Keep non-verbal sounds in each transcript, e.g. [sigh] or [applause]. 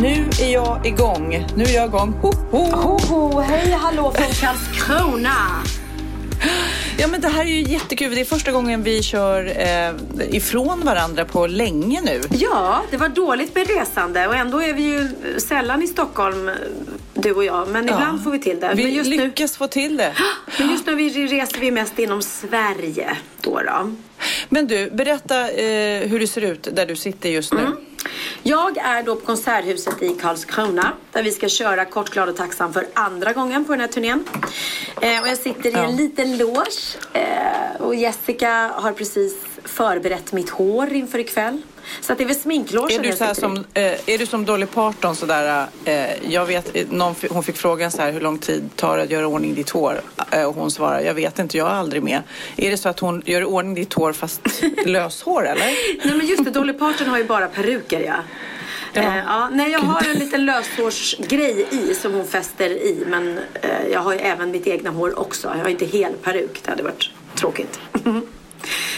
Nu är jag igång. Nu är jag igång. Ho, ho. Ho, ho, hej hallå från Karlskrona. Ja, men det här är ju jättekul. Det är första gången vi kör eh, ifrån varandra på länge nu. Ja, det var dåligt med resande och ändå är vi ju sällan i Stockholm, du och jag. Men ibland får vi till det. Vi lyckas nu, få till det. [gasps] Men just nu vi reser vi mest inom Sverige då. då. Men du, berätta eh, hur det ser ut där du sitter just nu. Mm. Jag är då på Konserthuset i Karlskrona där vi ska köra Kort, glad och tacksam för andra gången på den här turnén. Eh, och jag sitter i Ja. en liten loge eh, och Jessica har precis förberett mitt hår inför ikväll. Så det är väl sminklogen Är du, så som, eh, är du som Dolly Parton sådär, eh, jag vet, någon, hon fick frågan så här, hur lång tid tar det att göra ordning ditt hår? Eh, och hon svarar, jag vet inte, jag är aldrig med. Är det så att hon gör ordning ditt hår fast [laughs] löshår eller? Nej men just det, Dolly Parton har ju bara peruker ja. Ja. Eh, ja, nej, jag har en liten löshårsgrej i som hon fäster i. Men eh, jag har ju även mitt egna hår också. Jag har inte hel peruk. Det hade varit tråkigt. [laughs]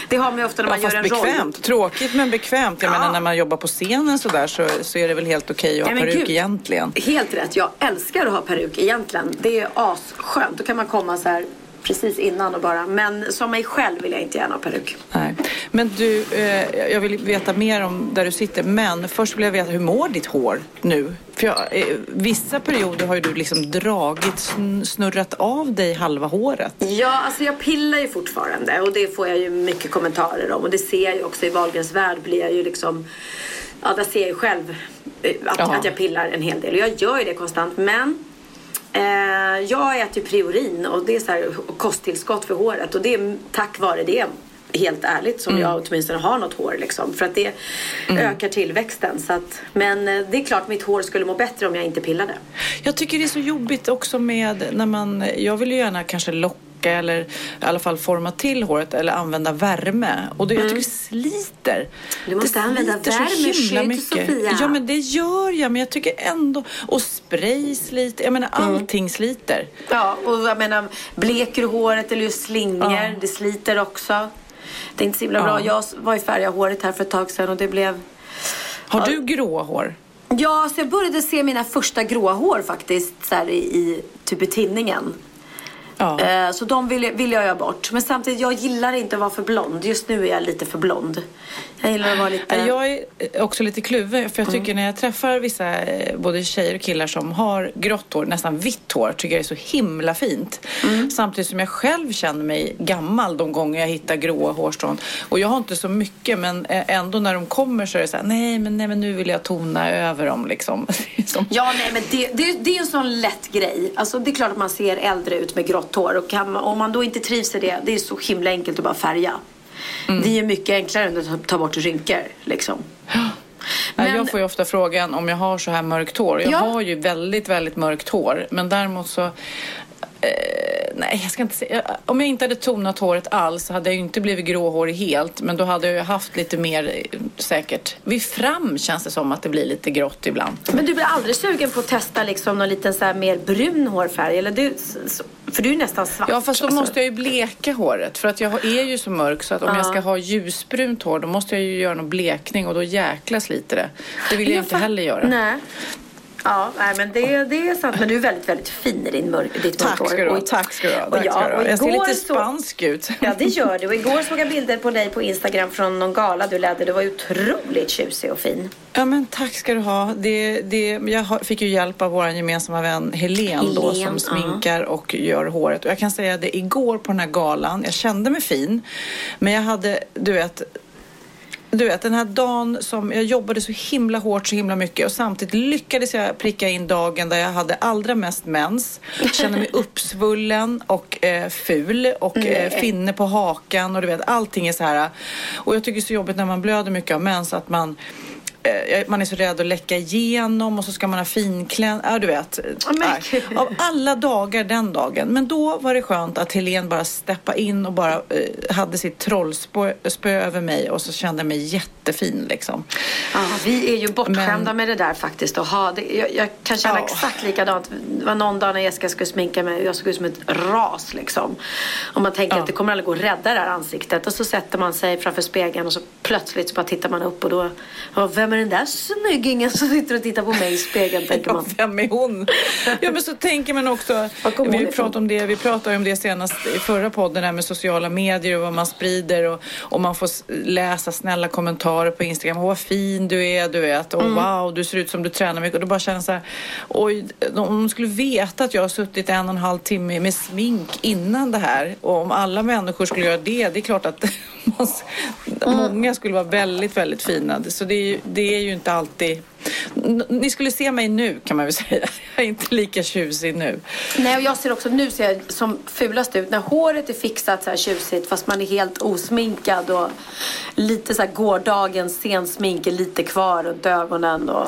det har man ju ofta när Ja, man gör fast en roll. bekvämt. Tråkigt men bekvämt. Jag Ja. menar när man jobbar på scenen sådär så, så är det väl helt okej att ha peruk gud. egentligen. Helt rätt. Jag älskar att ha peruk egentligen. Det är asskönt. Då kan man komma så här precis innan och bara. Men som mig själv vill jag inte gärna ha peruk. Nej. Men du, eh, jag vill veta mer om där du sitter. Men först vill jag veta, hur mår ditt hår nu? För jag, eh, vissa perioder har ju du liksom dragit, sn- snurrat av dig halva håret. Ja, alltså jag pillar ju fortfarande och det får jag ju mycket kommentarer om och det ser jag ju också i Wahlgrens värld blir jag ju liksom Ja, där ser jag ju själv eh, att, Jaha. att jag pillar en hel del och jag gör ju det konstant men eh, jag äter Priorin och det är så här kosttillskott för håret och det är tack vare det helt ärligt som jag åtminstone har något hår liksom. För att det ökar tillväxten. Så att, men eh, det är klart mitt hår skulle må bättre om jag inte pillade. Jag tycker det är så jobbigt också med när man, jag vill ju gärna kanske locka eller i alla fall forma till håret eller använda värme. Och det, jag tycker det sliter. Mm. Du måste det använda värmeskydd. Sofia. Ja men det gör jag, men jag tycker ändå, och spray sliter, jag menar Mm. allting sliter. Ja, och jag menar bleker du håret eller gör slingor, Ja. det sliter också. Det är inte så himla Ja. bra. Jag var ju färgade håret här för ett tag sedan och det blev... Har du gråa hår? Ja, så jag började se mina första gråa hår faktiskt så här i, i typ i tinningen. Ja. Eh, Så de vill, jag- vill jag göra bort. Men samtidigt, jag gillar inte att vara för blond. Just nu är jag lite för blond. Jag gillar att vara lite... Jag är också lite kluven för jag tycker när jag träffar vissa eh, både tjejer och killar som har grått hår, nästan vitt hår, tycker jag är så himla fint. Samtidigt som jag själv känner mig gammal de gånger jag hittar gråa hårstrån. Och jag har inte så mycket men eh, ändå när de kommer så är det så här, nej men, nej, men nu vill jag tona över dem liksom. [laughs] Som- Ja, nej, men det, det, det är en sån lätt grej. Alltså, det är klart att man ser äldre ut med grått hår. Och kan om man då inte trivs i det, det är så himla enkelt att bara färga. Mm. Det är mycket enklare än att ta, bort rynkor. Liksom. Men- Jag får ju ofta frågan om jag har så här mörkt hår. Jag Ja. har ju väldigt, väldigt mörkt hår. Men däremot så... Eh, nej, jag ska inte säga... Om jag inte hade tonat håret alls hade jag ju inte blivit gråhårig helt. Men då hade jag ju haft lite mer eh, säkert. Vid fram känns det som att det blir lite grått ibland. Men du blir aldrig sugen på att testa liksom någon liten så här mer brun hårfärg? Eller du, för du är ju nästan svart. Ja, fast då alltså. måste jag ju bleka håret. För att jag är ju så mörk så att om jag ska ha ljusbrunt hår då måste jag ju göra någon blekning och då jäkla sliter det. Det vill jag, inte fa- heller göra. Nej. Ja, nej, men det, det är sant. Men du är väldigt, väldigt fin i din mörk, ditt Tack ska du ha. Tack ska du ha. Tack ska du ha. Jag ser lite spansk ut. Ja, det gör du. Och igår såg jag [laughs] bilder på dig på Instagram från någon gala du ledde. Du var otroligt tjusig och fin. Ja, men tack ska du ha. Det, det, jag fick ju hjälp av vår gemensamma vän Helen då som sminkar och gör håret. Och jag kan säga det igår på den här galan. Jag kände mig fin. Men jag hade, du vet, du vet den här dagen som jag jobbade så himla hårt så himla mycket och samtidigt lyckades jag pricka in dagen där jag hade allra mest mens. Kände mig [laughs] uppsvullen och eh, ful och eh, finne på hakan och du vet allting är så här. Och jag tycker det är så jobbigt när man blöder mycket av mens att man man är så rädd att läcka igenom och så ska man ha finklädd. Ja, du vet. Oh, Av alla dagar den dagen. Men då var det skönt att Helene bara steppa in och bara eh, hade sitt trollspö över mig och så kände jag mig jättefin liksom. Ja, vi är ju bortskämda Men... med det där faktiskt. Och ha det, jag, jag kan känna ja. exakt likadant. Det var någon dag när Jessica skulle sminka mig och jag såg ut som ett ras liksom. Och man tänker ja. att det kommer aldrig gå att rädda det här ansiktet. Och så sätter man sig framför spegeln och så plötsligt så bara tittar man upp och då, vem är den där snyggingen som sitter och tittar på mig i spegeln tänker man. Ja, vem är hon? Ja men så tänker man också. Vi pratade om det, vi pratade om det senast i förra podden här med sociala medier och vad man sprider och, och man får läsa snälla kommentarer på Instagram. Åh vad fin du är, du vet. Och mm. wow, du ser ut som du tränar mycket. Och då bara känner så här, oj, om de skulle veta att jag har suttit en och en halv timme med smink innan det här och om alla människor skulle göra det, det är klart att [laughs] mm. många skulle vara väldigt, väldigt fina. Så det är, det är ju inte alltid... Ni skulle se mig nu kan man väl [laughs] säga. Jag är inte lika tjusig nu. Nej, och jag ser också, nu ser jag som fulast ut. När håret är fixat så här tjusigt fast man är helt osminkad och lite så här gårdagens sensmink är lite kvar runt ögonen och...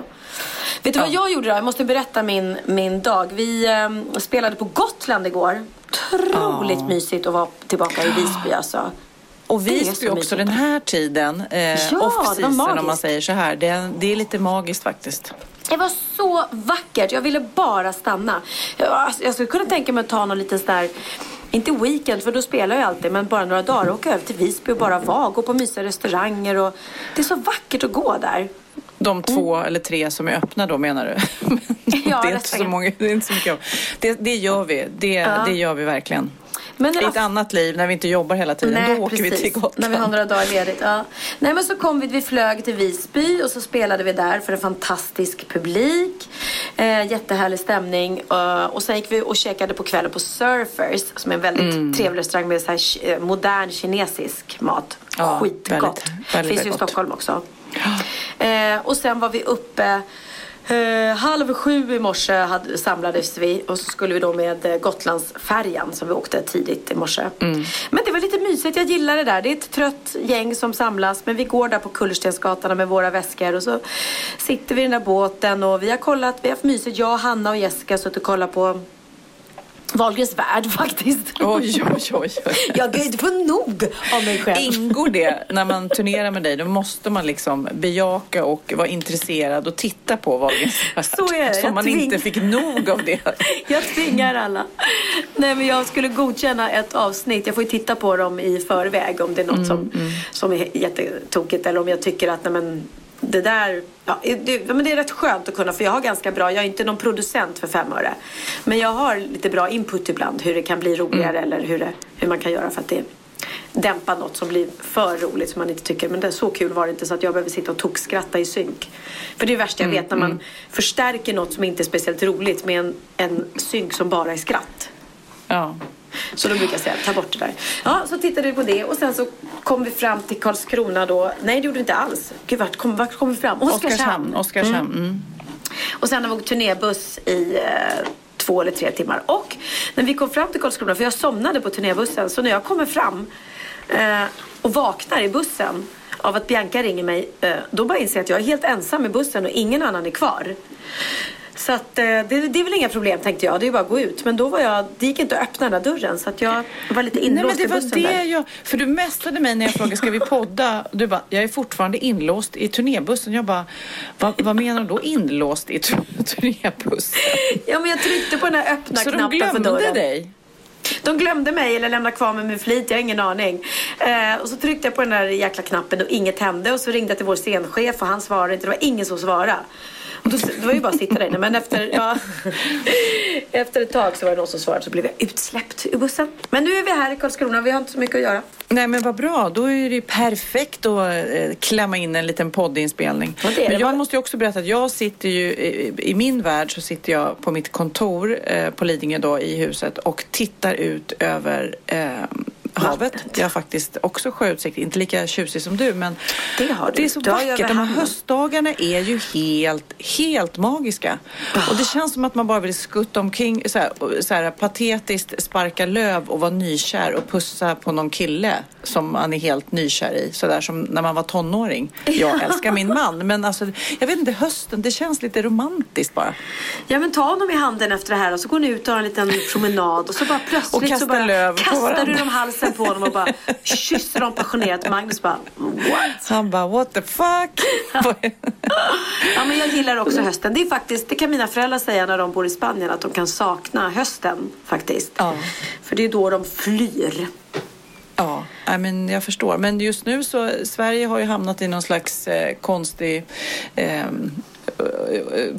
Vet du ja. vad jag gjorde då? Jag måste berätta min, min dag. Vi eh, spelade på Gotland igår. Otroligt ja. mysigt att vara tillbaka i Visby alltså. Och Visby också den här tiden, eh, ja, off-season om man säger så här. Det, det är lite magiskt faktiskt. Det var så vackert. Jag ville bara stanna. Jag, alltså, jag skulle kunna tänka mig att ta någon liten sån där inte weekend, för då spelar jag alltid, men bara några dagar. Åka över till Visby och bara vara. Gå på mysiga restauranger. Och... Det är så vackert att gå där. De två mm. eller tre som är öppna då menar du? [laughs] ja, det är inte så många, det är inte så mycket. Det, det gör vi. Det, ja. det gör vi verkligen. Men I ett annat liv när vi inte jobbar hela tiden. Nej, då åker precis. vi till Gotland. När vi har några dagar ledigt. Ja. Nej men så kom vi, vi flög till Visby och så spelade vi där för en fantastisk publik. Eh, jättehärlig stämning. Uh, och sen gick vi och käkade på kvällen på Surfers som är en väldigt mm. trevlig restaurang med så här, eh, modern kinesisk mat. Ja, Skitgott. Väldigt, väldigt, Finns ju i Stockholm också. Ja. Eh, och sen var vi uppe Eh, halv sju i morse hade, samlades vi och så skulle vi då med eh, Gotlandsfärjan som vi åkte tidigt i morse. Mm. Men det var lite mysigt, jag gillar det där. Det är ett trött gäng som samlas men vi går där på Kullerstensgatan med våra väskor och så sitter vi i den där båten och vi har kollat, vi har haft mysigt. Jag, Hanna och Jessica har suttit och kollat på Wahlgrens värld [laughs] faktiskt. Oj, oj, oj. Jag kan inte få nog av mig själv. Ingår det när man turnerar med dig, då måste man liksom bejaka och vara intresserad och titta på Wahlgrens värld. Så är det. Så man tving... inte fick nog av det. [laughs] Jag tvingar alla. Nej, men jag skulle godkänna ett avsnitt. Jag får ju titta på dem i förväg om det är något mm, som, mm. som är jättetokigt eller om jag tycker att nej, men, det där, ja, det, men det är rätt skönt att kunna för jag har ganska bra, jag är inte någon producent för fem öre. Men jag har lite bra input ibland hur det kan bli roligare mm. eller hur, det, hur man kan göra för att det dämpa något som blir för roligt som man inte tycker men det är så kul var det inte så att jag behöver sitta och tokskratta i synk. För det är det värsta jag mm, vet när man mm. förstärker något som inte är speciellt roligt med en, en synk som bara är skratt. Ja. Så då brukar jag säga, ta bort det där. Ja, så tittade vi på det och sen så kom vi fram till Karlskrona då. Nej, det gjorde vi inte alls. Gud, vart kom, vart kom vi fram? Oskarshamn. Oskarshamn. Mm. Mm. Och sen har vi åkt turnébuss i eh, två eller tre timmar. Och när vi kom fram till Karlskrona, för jag somnade på turnébussen, så när jag kommer fram eh, och vaknar i bussen av att Bianca ringer mig, eh, då bara inser jag att jag är helt ensam i bussen och ingen annan är kvar. Så att, eh, det, det är väl inga problem tänkte jag. Det är bara att gå ut. Men då var jag, det gick inte att öppna den där dörren så att jag var lite inlåst Nej, men det i bussen var det där. Jag, för du mästrade mig när jag frågade ska vi podda? Du bara, jag är fortfarande inlåst i turnébussen. Jag bara, vad, vad menar du då inlåst i [laughs] turnébussen? Ja men jag tryckte på den här öppna så knappen för dörren. Så de glömde dig? De glömde mig eller lämnade kvar mig med flit, jag har ingen aning. Eh, och så tryckte jag på den där jäkla knappen och inget hände. Och så ringde jag till vår scenchef och han svarade inte. Det var ingen som svarade. Och då, det var ju bara att sitta där inne. Men efter, ja, [laughs] efter ett tag så var det någon som svarade så blev jag utsläppt ur bussen. Men nu är vi här i Karlskrona. Vi har inte så mycket att göra. Nej men vad bra, då är det perfekt att eh, klämma in en liten poddinspelning. Det det. Men jag måste ju också berätta att jag sitter ju, i, i min värld så sitter jag på mitt kontor eh, på Lidingö då i huset och tittar ut över eh, havet. Jag har faktiskt också sjöutsikt, inte lika tjusig som du men Det har du. det är så Du vackert. De här höstdagarna är ju helt, helt magiska. Och det känns som att man bara vill skutta omkring så här, så här, patetiskt, sparka löv och vara nykär och pussa på någon kille som man är helt nykär i. Så där som när man var tonåring. Jag älskar min man men alltså, jag vet inte, hösten, det känns lite romantiskt bara. Ja men ta honom i handen efter det här och så går ni ut och har en liten promenad och så bara plötsligt så bara löv kastar du dem halsen på honom och bara kysser dem passionerat. Magnus bara what? Han bara, what the fuck? [laughs] Ja men jag gillar också hösten. Det är faktiskt, det kan mina föräldrar säga när de bor i Spanien att de kan sakna hösten faktiskt. Ja. För det är då de flyr. Ja, I men jag förstår. Men just nu så Sverige har ju hamnat i någon slags eh, konstig eh,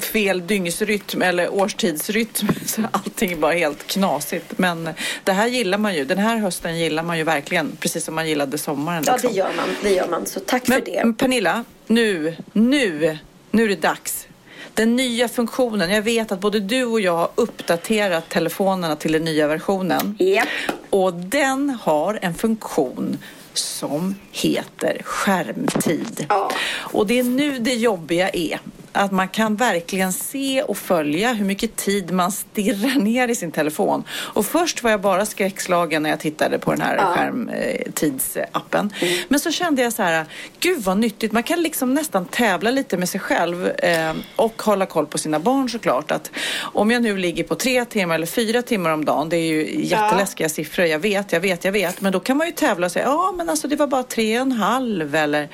fel dygnsrytm eller årstidsrytm. [laughs] Så allting bara helt knasigt. Men det här gillar man ju. Den här hösten gillar man ju verkligen. Precis som man gillade sommaren. Ja liksom. det gör man, det gör man. Så tack för det. Men Pernilla, nu, nu, nu är det dags. Den nya funktionen. Jag vet att både du och jag har uppdaterat telefonerna till den nya versionen. Japp. Och den har en funktion som heter skärmtid. Ja. Och det är nu det jobbiga är att man kan verkligen se och följa hur mycket tid man stirrar [laughs] ner i sin telefon. Och först var jag bara skräckslagen när jag tittade på den här Ja. skärmtidsappen. Men så kände jag så här, gud vad nyttigt. Man kan liksom nästan tävla lite med sig själv eh, och hålla koll på sina barn såklart. Att om jag nu ligger på tre timmar eller fyra timmar om dagen, det är ju jätteläskiga siffror, jag vet, jag vet, jag vet. Men då kan man ju tävla och säga, ja men alltså det var bara tre och en halv eller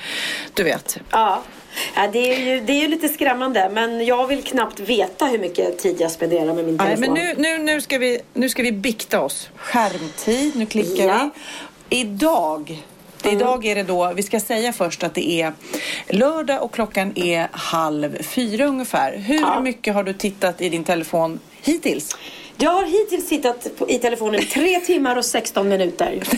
du vet. Ja. Ja, det, är ju, det är ju lite skrämmande men jag vill knappt veta hur mycket tid jag spenderar med min Nej, telefon. men nu, nu, nu, ska vi, nu ska vi bikta oss. Skärmtid, nu klickar Ja. vi. Idag, det, idag är det då, vi ska säga först att det är lördag och klockan är halv fyra ungefär. Hur Ja. mycket har du tittat i din telefon hittills? Jag har hittills tittat i telefonen 3 timmar och 16 minuter. [laughs]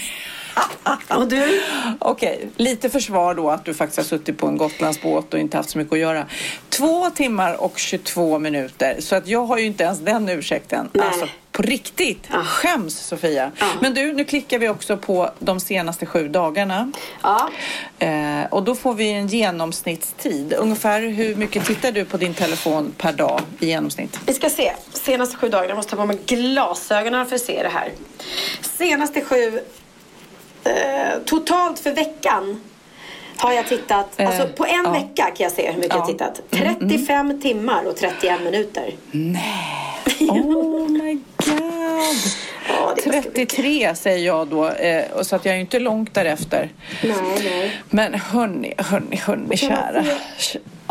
[laughs] och du? Okej, lite försvar då att du faktiskt har suttit på en Gotlandsbåt och inte haft så mycket att göra. Två timmar och 22 minuter. Så att jag har ju inte ens den ursäkten. Nej. Alltså på riktigt. Ja. Skäms Sofia. Ja. Men du, nu klickar vi också på de senaste sju dagarna. Ja. Eh, och då får vi en genomsnittstid. Ungefär hur mycket tittar du på din telefon per dag i genomsnitt? Vi ska se. Senaste sju dagarna. Jag måste ta på mig glasögonen för att se det här. Senaste sju... Eh, totalt för veckan har jag tittat... Eh, alltså på en ja. vecka kan jag se hur mycket Ja. Mm, jag tittat. 35 timmar och 31 minuter. [laughs] Oh my god! Ja, det är ganska 33 säger jag då, eh, och så att jag är ju inte långt därefter. Nej, nej. Men hörni, hörni, hörni, kära.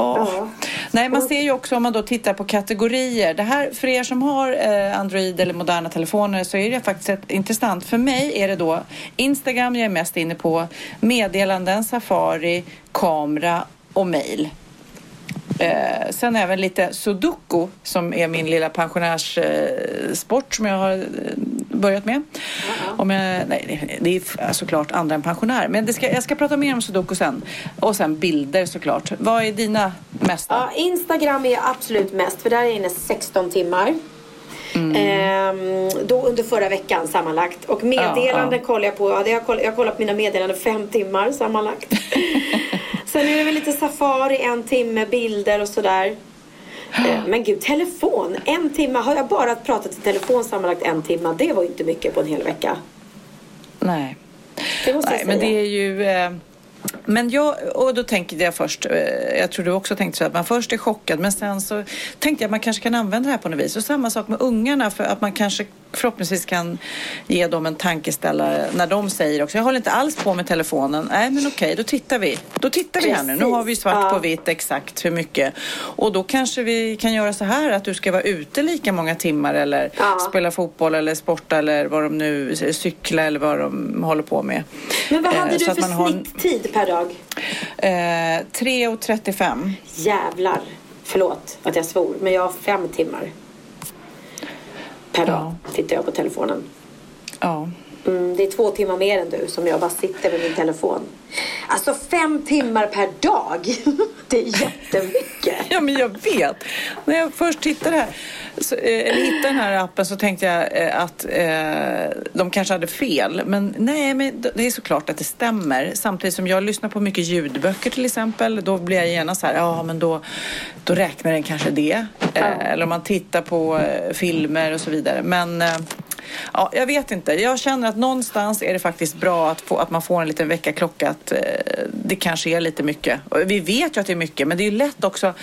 Ja. Nej, man ser ju också om man då tittar på kategorier. Det här, för er som har eh, Android eller moderna telefoner så är det faktiskt ett, intressant. För mig är det då Instagram jag är mest inne på, meddelanden, Safari, kamera och mail. Eh, sen även lite sudoku som är min lilla pensionärssport eh, som jag har eh, börjat med. Om jag, nej, det- är såklart andra än pensionär. Men det ska, jag ska prata mer om sudoku sen. Och sen bilder såklart. Vad är dina mesta? Ja, Instagram är absolut mest för där är jag inne 16 timmar. Mm. Ehm, då under förra veckan sammanlagt. Och meddelanden Ja, kollar jag på. Ja, det har jag, jag har kollat på mina meddelanden fem timmar sammanlagt. [laughs] Sen är det väl lite Safari, en timme, bilder och sådär. Eh, Men gud, telefon. En timme. Har jag bara pratat i telefon sammanlagt en timme? Det var ju inte mycket på en hel vecka. Nej. Det måste Nej, jag men säga. det är ju... Eh, men jag, och då tänkte jag först, eh, jag tror du också tänkte så att man först är chockad men sen så tänkte jag att man kanske kan använda det här på något vis. Och samma sak med ungarna för att man kanske förhoppningsvis kan ge dem en tankeställare när de säger också, jag håller inte alls på med telefonen. Nej men okej, då tittar vi. Då tittar vi här nu. Nu har vi svart Ja. på vitt exakt hur mycket. Och då kanske vi kan göra så här att du ska vara ute lika många timmar eller Ja. spela fotboll eller sporta eller vad de nu, cykla eller vad de håller på med. Men vad Eh, hade så du för har en- snitttid per dag? Eh, 3.35. Jävlar. förlåt att jag svor, men jag har fem timmar per dag tittar jag på telefonen. Ja. Mm, det är två timmar mer än du som jag bara sitter med min telefon. Alltså fem timmar per dag. [laughs] Det är jättemycket. [laughs] Ja, men jag vet. När jag först tittade här, så, eh, eller hittade den här appen så tänkte jag eh, att eh, de kanske hade fel. Men nej, men det är såklart att det stämmer. Samtidigt som jag lyssnar på mycket ljudböcker till exempel. Då blir jag genast så här, ja men då, då räknar den kanske det. Eh, eller om man tittar på eh, filmer och så vidare. Men Ja, jag vet inte. Jag känner att någonstans är det faktiskt bra att, få, att man får en liten väckarklocka. Att eh, det kanske är lite mycket. Vi vet ju att det är mycket, men det är ju lätt också.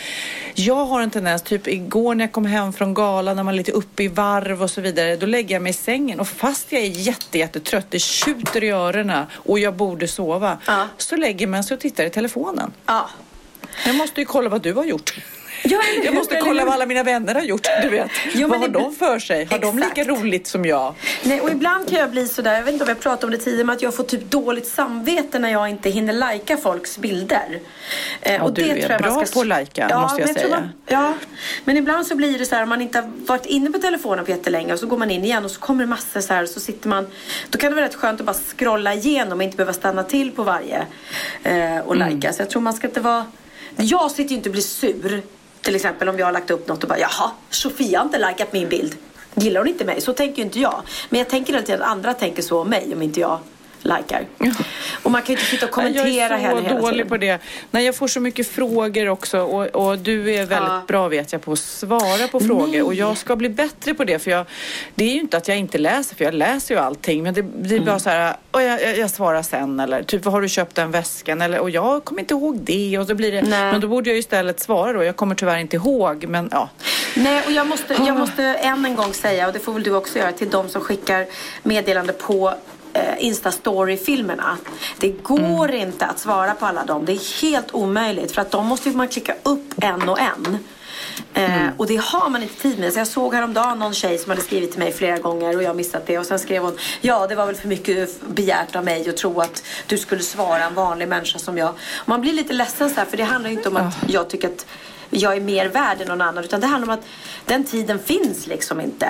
Jag har en tendens, typ igår när jag kom hem från galan, när man är lite uppe i varv och så vidare. Då lägger jag mig i sängen och fast jag är jätte, jättetrött, det tjuter i öronen och jag borde sova. Ja. Så lägger man sig och tittar i telefonen. Ja. Jag måste ju kolla vad du har gjort. Ja, Jag måste kolla vad alla mina vänner har gjort. Du vet. Jo, vad har det- de för sig? Har de lika Exakt. roligt som jag? Nej, och ibland kan jag bli sådär, jag vet inte om jag pratade om det tidigare, men att jag får typ dåligt samvete när jag inte hinner lajka folks bilder. Eh, Ja, du är bra på att lajka, måste jag men tror säga. Man, ja, men ibland så blir det så här om man inte har varit inne på telefonen på jättelänge och så går man in igen och så kommer det massor så här och så sitter man, då kan det vara rätt skönt att bara scrolla igenom och inte behöva stanna till på varje eh, och Mm. lajka. Så jag tror man ska inte vara, jag sitter ju inte och blir sur till exempel om jag har lagt upp något och bara jaha, Sofia har inte likat min bild. Gillar hon inte mig? Så tänker ju inte jag. Men jag tänker alltid att andra tänker så om mig om inte jag likar. Och man kan ju inte sitta och kommentera jag är heller så hela dålig tiden. på det. Nej, jag får så mycket frågor också och, och du är väldigt Ja. bra vet jag på att svara på frågor och jag ska bli bättre på det för jag, det är ju inte att jag inte läser för jag läser ju allting men det blir Mm. bara så här, "Åh, jag, jag, jag svarar sen eller typ har du köpt den väskan eller och jag kommer inte ihåg det och så blir det, Nej. men då borde jag ju istället svara då. Jag kommer tyvärr inte ihåg men ja. Nej, och jag måste, jag måste än en gång säga, och det får väl du också göra, till de som skickar meddelande på Insta-story-filmerna. Det går inte att svara på alla dem. Det är helt omöjligt för att de måste man klicka upp en och en. Eh, Och det har man inte tid med. Så jag såg häromdagen någon tjej som hade skrivit till mig flera gånger och jag missat det. Och sen skrev hon, ja det var väl för mycket begärt av mig att tro att du skulle svara en vanlig människa som jag. Och man blir lite ledsen så här, för det handlar inte om att jag tycker att jag är mer värd än någon annan. Utan det handlar om att den tiden finns liksom inte.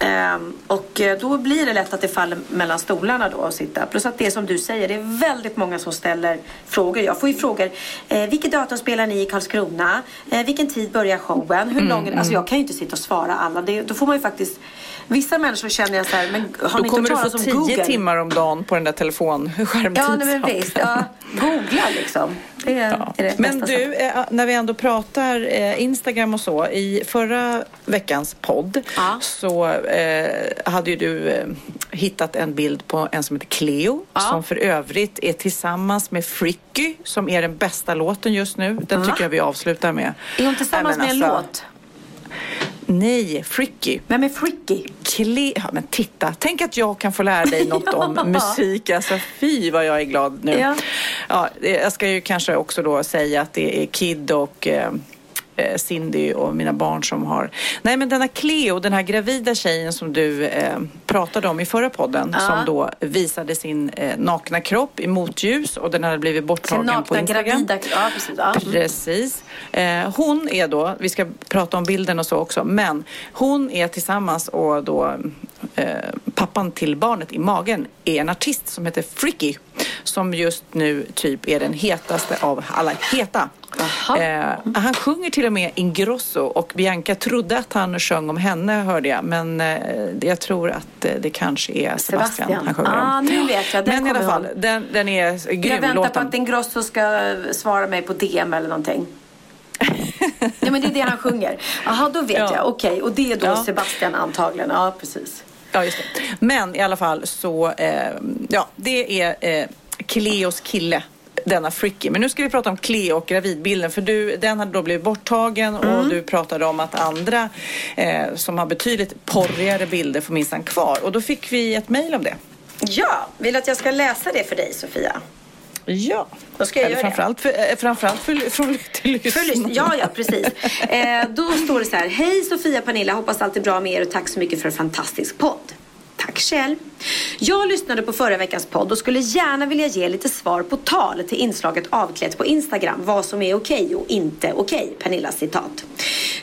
Ehm, och eh, då blir det lätt att det faller mellan stolarna då att sitta. Plus att det är som du säger, det är väldigt många som ställer frågor. Jag får ju frågor, eh, vilket datum spelar ni i Karlskrona? Eh, vilken tid börjar showen? Hur lång är det? Alltså jag kan ju inte sitta och svara alla. Det, då får man ju faktiskt, vissa människor känner jag så här, men har Då ni inte kommer hört du få tio Google? timmar om dagen på den där telefonskärmtiden. Ja, nej, men visst. Ja, googla liksom. Det är, Ja. är det Men du, sättet. eh, när vi ändå pratar eh, Instagram och så. I förra veckans podd Ja. så eh, hade ju du eh, hittat en bild på en som heter Cleo. Ja. Som för övrigt är tillsammans med Fricky som är den bästa låten just nu. Den tycker jag vi avslutar med. Är hon tillsammans Nej, med men en alltså, låt? Nej, Fricky. Vem är Fricky? Cle- ja, men titta, tänk att jag kan få lära dig [laughs] något om musik. Alltså fy vad jag är glad nu. Ja. Ja, jag ska ju kanske också då säga att det är Kid och eh, eh, Cindy och mina barn som har... Nej men denna Cleo, den här gravida tjejen som du eh, pratade om i förra podden Ja. som då visade sin eh, nakna kropp i motljus och den hade blivit borttagen på nakna Instagram. gravida... Ja, precis. Ja. Precis. Eh, hon är då, vi ska prata om bilden och så också, men hon är tillsammans och då eh, pappan till barnet i magen är en artist som heter Fricky som just nu typ är den hetaste av alla heta. Eh, han sjunger till och med Ingrosso och Bianca trodde att han sjöng om henne hörde jag men eh, jag tror att eh, det kanske är Sebastian, Sebastian. han sjunger om. Ah, nu vet jag. Den men i alla fall, den, den är grym Jag väntar låten. på att Ingrosso ska svara mig på DM eller någonting. [laughs] ja men det är det han sjunger. Jaha då vet Ja. jag. Okej och det är då Ja. Sebastian antagligen. Ja precis. Ja, just det. Men i alla fall så, eh, ja, det är eh, Cleos kille. Denna Fricky. Men nu ska vi prata om Cleo och gravidbilden. För du, den hade då blivit borttagen och du pratade om att andra eh, som har betydligt porrigare bilder får minsann kvar. Och då fick vi ett mejl om det. Ja, vill du att jag ska läsa det för dig Sofia? Ja. Då ska jag Eller göra det. framförallt för, eh, framförallt för, från till För lyssn- ja, ja, precis. Eh, då står det så här. Hej Sofia Pernilla, hoppas allt är bra med er och tack så mycket för en fantastisk podd. Tack själv. Jag lyssnade på förra veckans podd och skulle gärna vilja ge lite svar på tal till inslaget avklätt på Instagram. Vad som är okej och inte okej. Pernillas citat.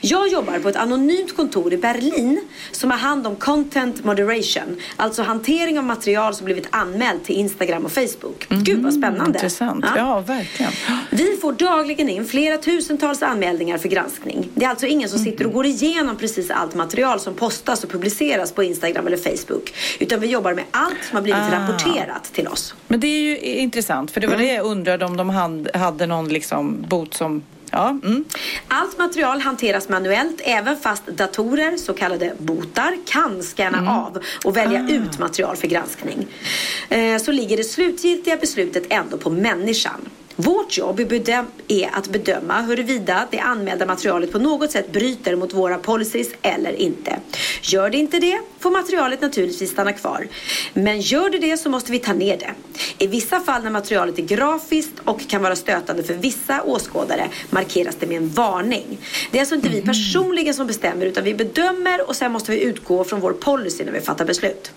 Jag jobbar på ett anonymt kontor i Berlin som har hand om content moderation. Alltså hantering av material som blivit anmält till Instagram och Facebook. Gud vad spännande. Intressant. Ja, verkligen. Vi får dagligen in flera tusentals anmälningar för granskning. Det är alltså ingen som sitter och går igenom precis allt material som postas och publiceras på Instagram eller Facebook. Utan vi jobbar med allt som har blivit Ah. rapporterat till oss. Men det är ju intressant, för det var det jag undrade om de hade någon liksom bot som... Ja, mm. Allt material hanteras manuellt även fast datorer, så kallade botar, kan scanna av och välja ut material för granskning. Eh, Så ligger det slutgiltiga beslutet ändå på människan. Vårt jobb är att bedöma huruvida det anmälda materialet på något sätt bryter mot våra policies eller inte. Gör det inte det får materialet naturligtvis stanna kvar. Men gör det det så måste vi ta ner det. I vissa fall när materialet är grafiskt och kan vara stötande för vissa åskådare markeras det med en varning. Det är alltså inte vi personligen som bestämmer utan vi bedömer och sen måste vi utgå från vår policy när vi fattar beslut.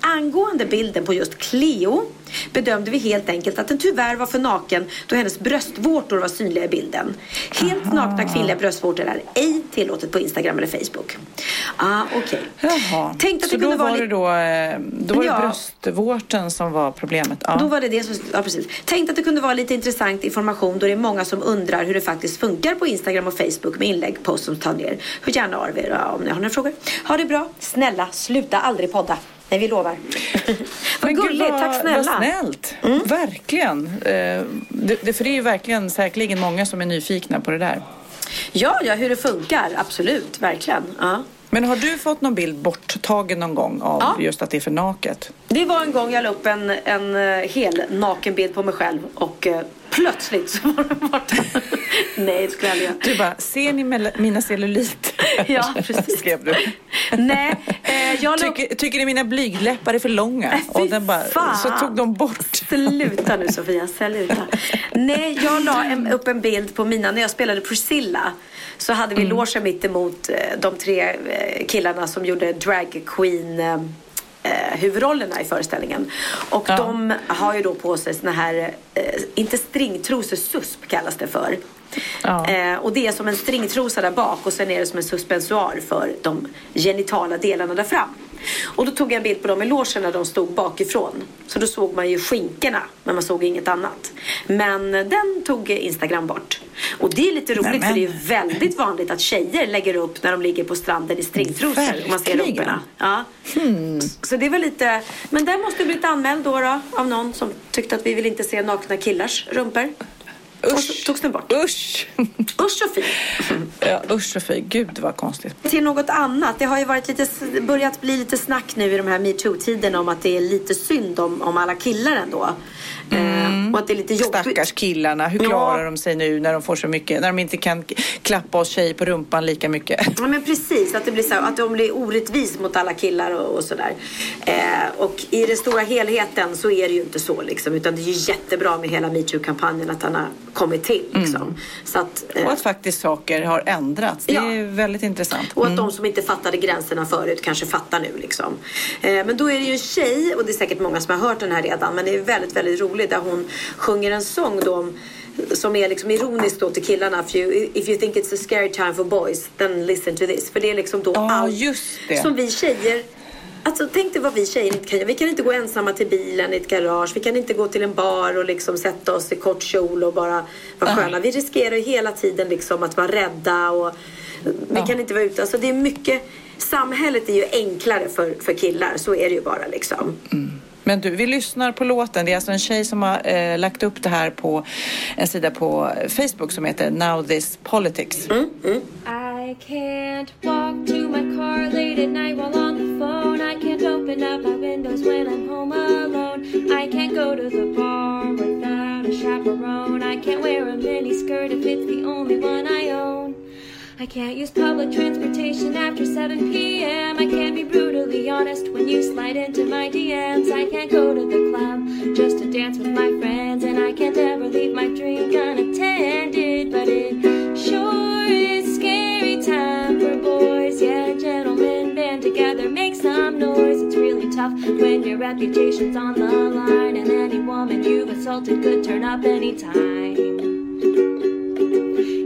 Angående bilden på just Cleo bedömde vi helt enkelt att den tyvärr var för naken då hennes bröstvårtor var synliga i bilden. Helt nakna kvinnliga bröstvårtor är ej tillåtet på Instagram eller Facebook. Ah, okej. Jaha. Tänkte att så det kunde då var vara det då, eh, då var det Ja. bröstvårten som var problemet? Ja. Då var det det som, ja precis. Tänkte att det kunde vara lite intressant information då det är många som undrar hur det faktiskt funkar på Instagram och Facebook med inlägg, posts som tar ner. Hör gärna av er om ni har några frågor. Ha det bra. Snälla, sluta aldrig podda. Nej, vi lovar. [laughs] vad gulligt, tack snälla. Vad snällt. Verkligen. Eh, det, det, för det är ju verkligen säkerligen många som är nyfikna på det där. Ja, ja, hur det funkar. Absolut, verkligen. Ja. Men har du fått någon bild borttagen någon gång av Ja. just att det är för naket? Det var en gång jag la upp en, en eh, hel nakenbild på mig själv och eh, plötsligt så var den borta. [laughs] Nej, det skulle jag aldrig göra. Du bara, ser ni mina celluliter? [laughs] Ja, precis. Skrev du. [laughs] Nej, eh, jag upp... Tycker, tycker ni mina blygdläppar är för långa? Fy Och den bara, fan. så tog de bort. Sluta nu Sofia, sluta. Nej, jag la en, upp en bild på mina, när jag spelade Priscilla så hade vi logen mitt emot eh, de tre eh, killarna som gjorde drag queen eh, huvudrollerna i föreställningen. Och Ja. de har ju då på sig såna här, eh, inte stringtrosor, susp kallas det för. Ja. Eh, och det är som en stringtrosa där bak och sen är det som en suspensoar för de genitala delarna där fram. Och då tog jag en bild på dem i logen när de stod bakifrån. Så då såg man ju skinkorna men man såg inget annat. Men den tog Instagram bort. Och det är lite roligt Nämen. för det är väldigt vanligt att tjejer lägger upp när de ligger på stranden i stringtrosor och man ser rumporna. Ja. Så det var lite, men den måste blivit anmäld då, då av någon som tyckte att vi vill inte se nakna killars rumpor. Och så togs den bort. Usch! Usch och fy. ja, usch och fy. Gud vad konstigt. Till något annat. Det har ju varit lite, börjat bli lite snack nu i de här metoo-tiderna om att det är lite synd om, om alla killar ändå. Eh, och att det är lite jobbigt. Stackars killarna. Hur Ja. klarar de sig nu när de får så mycket, när de inte kan klappa oss tjejer på rumpan lika mycket? Ja men precis, att det blir så här, att de blir orättvis mot alla killar och, och sådär. Eh, och i den stora helheten så är det ju inte så liksom. Utan det är ju jättebra med hela metoo-kampanjen att den har kommit till liksom. Så att, eh, Och att faktiskt saker har ändrats. Det Ja. är väldigt intressant. Och att de som inte fattade gränserna förut kanske fattar nu liksom. Eh, men då är det ju en tjej, och det är säkert många som har hört den här redan, men det är väldigt, väldigt roligt där hon sjunger en sång då om som är liksom ironisk då till killarna. If you, if you think it's a scary time for boys, then listen to this. För det är liksom då Ja, allt som vi tjejer Alltså tänk dig vad vi tjejer inte kan göra. Vi kan inte gå ensamma till bilen i ett garage. Vi kan inte gå till en bar och liksom sätta oss i kort kjol och bara vara sköna. Vi riskerar hela tiden liksom att vara rädda och vi Ja. kan inte vara ute. Alltså det är mycket Samhället är ju enklare för, för killar. Så är det ju bara liksom. Men du, vi lyssnar på låten. Det är alltså en tjej som har eh, lagt upp det här på en sida på Facebook som heter Now This Politics. Mm, mm. I can't walk to my car late at night while on the phone. I can't open up my windows when I'm home alone. I can't go to the bar without a chaperone. I can't wear a mini skirt if it's the only one I own. I can't use public transportation after 7 p.m. I can't be brutally honest when you slide into my DMs. I can't go to the club just to dance with my friends. And I can't ever leave my drink unattended. But it sure is scary time for boys. Yeah, gentlemen band together, make some noise. It's really tough when your reputation's on the line, and any woman you've assaulted could turn up anytime.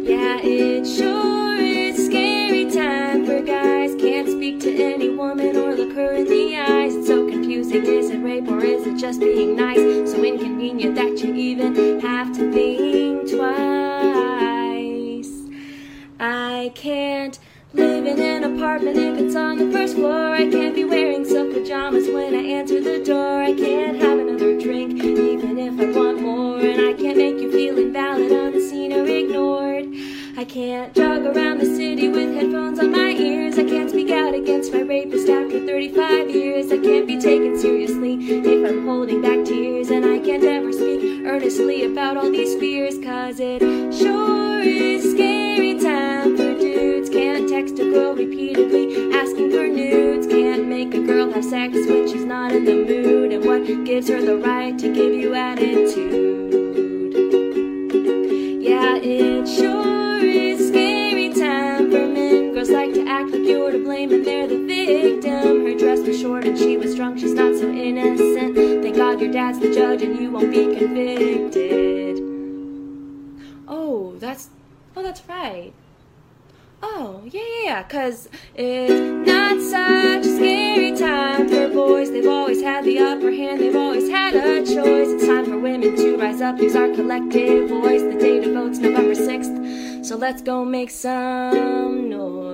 Yeah, it sure guys. Can't speak to any woman or look her in the eyes. It's so confusing. Is it rape or is it just being nice? So inconvenient that you even have to think twice. I can't live in an apartment if it's on the first floor. I can't be wearing silk pajamas when I answer the door. I can't have another drink even if I want more. And I can't make you feel invalid, unseen, or ignored. I can't jog around the city with headphones on my ears. I can't speak out against my rapist after 35 years. I can't be taken seriously if I'm holding back tears. And I can't ever speak earnestly about all these fears. Cause it sure is scary time for dudes. Can't text a girl repeatedly asking for nudes. Can't make a girl have sex when she's not in the mood. And what gives her the right to give you attitude? Yeah, it sure To act like you're to blame and they're the victim. Her dress was short and she was drunk, she's not so innocent. Thank God your dad's the judge and you won't be convicted. Oh, that's oh that's right. Oh, yeah, yeah, yeah, cause it's not such a scary time for boys. They've always had the upper hand, they've always had a choice. It's time for women to rise up, use our collective voice. The date of vote's November 6th, so let's go make some noise.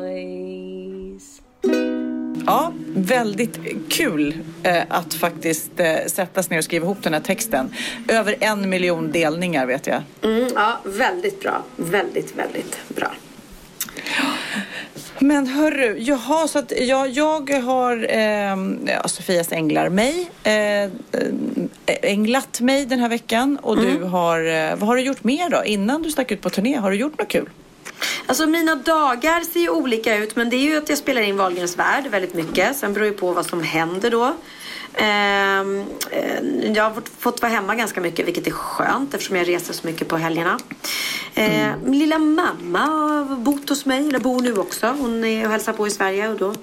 Ja, väldigt kul eh, att faktiskt eh, sättas ner och skriva ihop den här texten. Över en miljon delningar vet jag. Mm, ja, väldigt bra. Väldigt, väldigt bra. Men hörru, jaha, så att jag, jag har eh, ja, Sofias änglar mig, eh, eh, änglat mig den här veckan och du har, vad har du gjort mer då innan du stack ut på turné? Har du gjort något kul? Alltså mina dagar ser ju olika ut men det är ju att jag spelar in Wahlgrens värld väldigt mycket. Sen beror det på vad som händer då. Ehm, eh, jag har fått- vara hemma ganska mycket vilket är skönt eftersom jag reser så mycket på helgerna. Eh, Min lilla mamma har bott hos mig, eller bor nu också. Hon är och hälsar på i Sverige och då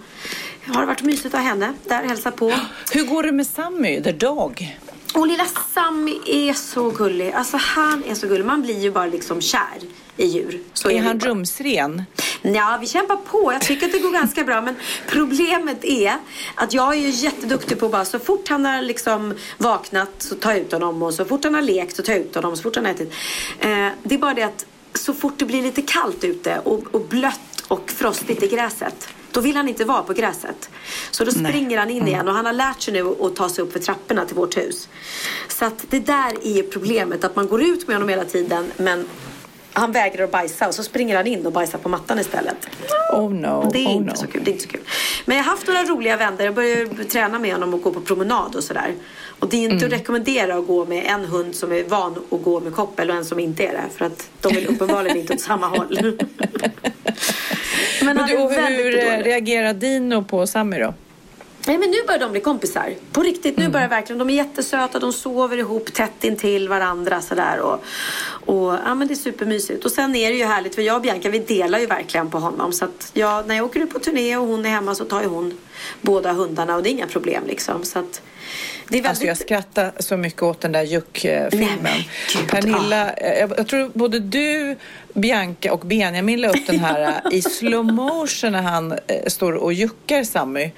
har det varit mysigt att ha henne där och hälsa på. Hur går det med Sammy, the dog? Och lilla Sammy är så gullig. Alltså han är så gullig. Man blir ju bara liksom kär i djur. Så Är han rumsren? Ja, vi kämpar på. Jag tycker att det går ganska bra. Men problemet är att jag är ju jätteduktig på bara så fort han har liksom vaknat så tar jag ut honom och så fort han har lekt så tar jag ut honom. Så fort han har ätit. Eh, det är bara det att så fort det blir lite kallt ute och, och blött och frostigt i gräset då vill han inte vara på gräset. Så då springer han in igen och han har lärt sig nu att ta sig upp för trapporna till vårt hus. Så att det där är problemet, att man går ut med honom hela tiden men han vägrar att bajsa och så springer han in och bajsar på mattan istället. Oh no, Det är oh inte no. så kul. Det är inte så kul. Men jag har haft några roliga vänner. Jag började träna med honom och gå på promenad och sådär. Och det är inte Mm. att rekommendera att gå med en hund som är van att gå med koppel och en som inte är det. För att de vill uppenbarligen inte åt samma håll. [laughs] Men Men du, hur reagerar Dino på Sammy då? Nej men nu börjar de bli kompisar. På riktigt, nu börjar verkligen. De är jättesöta, de sover ihop tätt intill varandra sådär. Och, och ja men det är supermysigt. Och sen är det ju härligt för jag och Bianca vi delar ju verkligen på honom. Så att jag, när jag åker ut på turné och hon är hemma så tar ju hon båda hundarna och det är inga problem liksom. Så att det är väldigt... Alltså jag skrattar så mycket åt den där Juck-filmen. Pernilla, eh, jag, jag tror både du, Bianca och Benjamin la upp den här [laughs] i slow motion när han eh, står och juckar Sammy.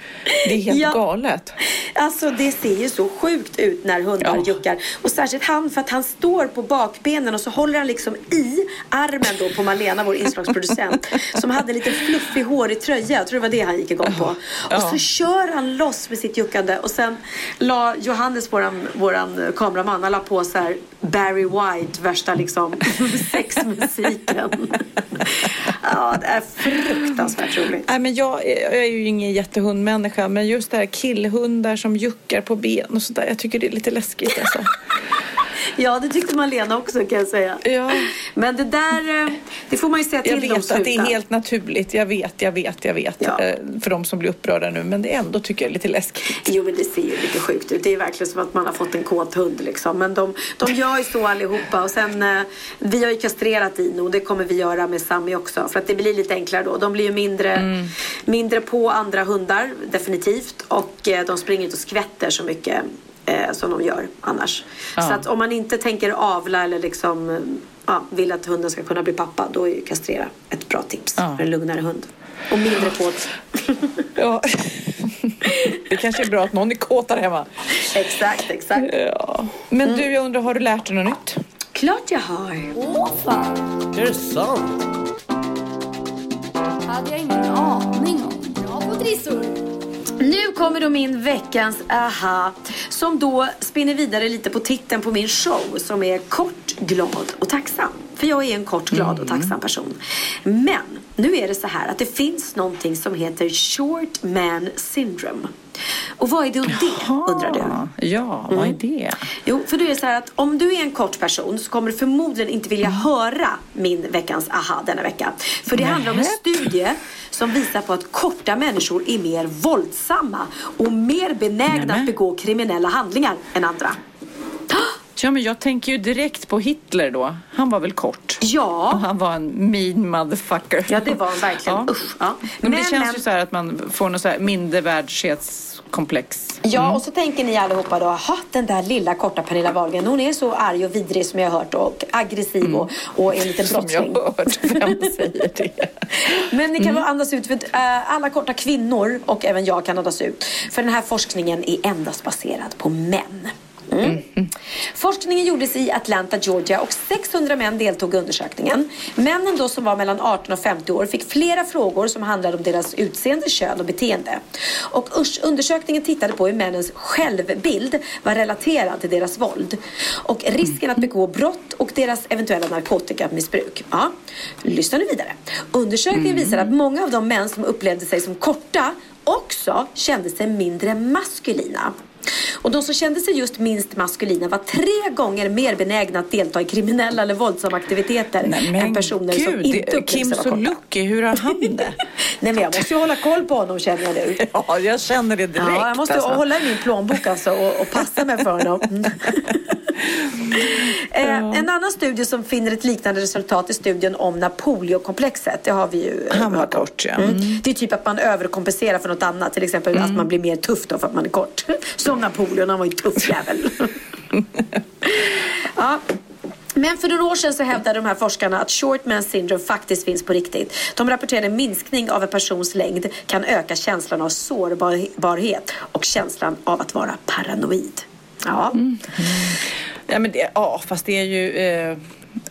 Det är helt Ja. galet. Alltså det ser ju så sjukt ut när hundar Ja. juckar. Och särskilt han för att han står på bakbenen och så håller han liksom i armen då på Malena, vår inslagsproducent. [laughs] som hade en liten fluffig hårig tröja. Jag tror det var det han gick igång på. Ja. Och så kör han loss med sitt juckande. Och sen la Johannes, våran, våran kameraman, han la på så här Barry White, värsta liksom [laughs] sexmusiken. ja, det är fruktansvärt roligt. Nej, men jag, är- jag är ju ingen jättehundmänniska, men just det här killhundar som juckar på ben och sådär. Jag tycker det är lite läskigt alltså. [laughs] [laughs] Ja, det tyckte Malena också kan jag säga. Ja. Men det där, eh, det får man ju säga till Jag vet att det är helt naturligt. Jag vet, jag vet, jag vet. Ja. eh, För de som blir upprörda nu. Men det är ändå tycker jag är lite läskigt. Jo men det ser ju lite sjukt ut. Det är verkligen som att man har fått en kåt hund liksom. Men de, de gör ju så allihopa. Och sen, eh, vi har ju kastrerat Dino det kommer vi göra med Sammy också. För att det blir lite enklare då. De blir ju mindre, Mm. mindre på andra hundar, definitivt. Och de springer inte och skvätter så mycket eh, som de gör annars. Ja. Så att om man inte tänker avla eller liksom eh, ja, vill att hunden ska kunna bli pappa, då är ju kastrera ett bra tips Ja. för en lugnare hund. Och mindre kåt. [laughs] Ja. Det kanske är bra att någon är kåt där hemma. exakt, exakt. Ja. Men du, jag undrar, har du lärt dig något nytt? Klart jag har. Åh fan, Är det sant? hade jag ingen aning om. Bra på trissor. Nu kommer då min veckans aha som då spinner vidare lite på titeln på min show som är kort, glad och tacksam. För jag är en kort, glad och tacksam person. Men nu är det så här att det finns någonting som heter short man syndrome. Och vad är då det undrar du? Ja, vad är det? Jo, för då är det så här att om du är en kort person så kommer du förmodligen inte vilja höra min veckans aha denna vecka. För det handlar om en studie som visar på att korta människor är mer våldsamma och mer benägna Nämen. att begå kriminella handlingar än andra. Ja, men jag tänker ju direkt på Hitler då. Han var väl kort? Och Ja, han var en mean motherfucker. ja det var han verkligen. Usch. Ja. Men, det känns ju så här att man får något så här mindervärdighetskomplex. Ja, och så tänker ni allihopa då, jaha, den där lilla korta Pernilla Wahlgren, hon är så arg och vidrig som jag har hört och aggressiv och, och är en liten [laughs] Som jag brottsling. har hört. Vem säger det? [laughs] Men ni kan väl andas ut, för att, eh, alla korta kvinnor och även jag kan andas ut. För den här forskningen är endast baserad på män. Mm. Forskningen gjordes i Atlanta, Georgia och 600 män deltog i undersökningen. Männen då som var mellan 18 och 50 år fick flera frågor som handlade om deras utseende, kön och beteende. Och undersökningen tittade på hur männens självbild var relaterad till deras våld. Och risken att begå brott och deras eventuella narkotikamissbruk. Ja. Lyssna nu vidare. Undersökningen visar att många av de män som upplevde sig som korta också kände sig mindre maskulina. Och de som kände sig just minst maskulina var tre gånger mer benägna att delta i kriminella eller våldsamma aktiviteter Nej, än personer som gud, inte det- upplevde Kim korta. Sulocki, hur har han det? [laughs] Nej men jag måste ju hålla koll på honom känner jag nu. [laughs] Ja, jag känner det direkt. Ja, jag måste alltså. hålla i min plånbok alltså och, och passa mig för honom. Mm. [laughs] eh, en annan studie som finner ett liknande resultat är studien om Napoleonkomplexet. Det har vi ju eh, Han var kort, ja. Mm. Det är typ att man överkompenserar för något annat. Till exempel att man blir mer tuff då för att man är kort. Som Napoleon, han var ju en tuff jävel. [laughs] ja. Men för några år sedan så hävdade de här forskarna att short man syndrome faktiskt finns på riktigt. De rapporterade en minskning av en persons längd kan öka känslan av sårbarhet och känslan av att vara paranoid. Ja. Ja, men det, ja, fast det är ju... Eh,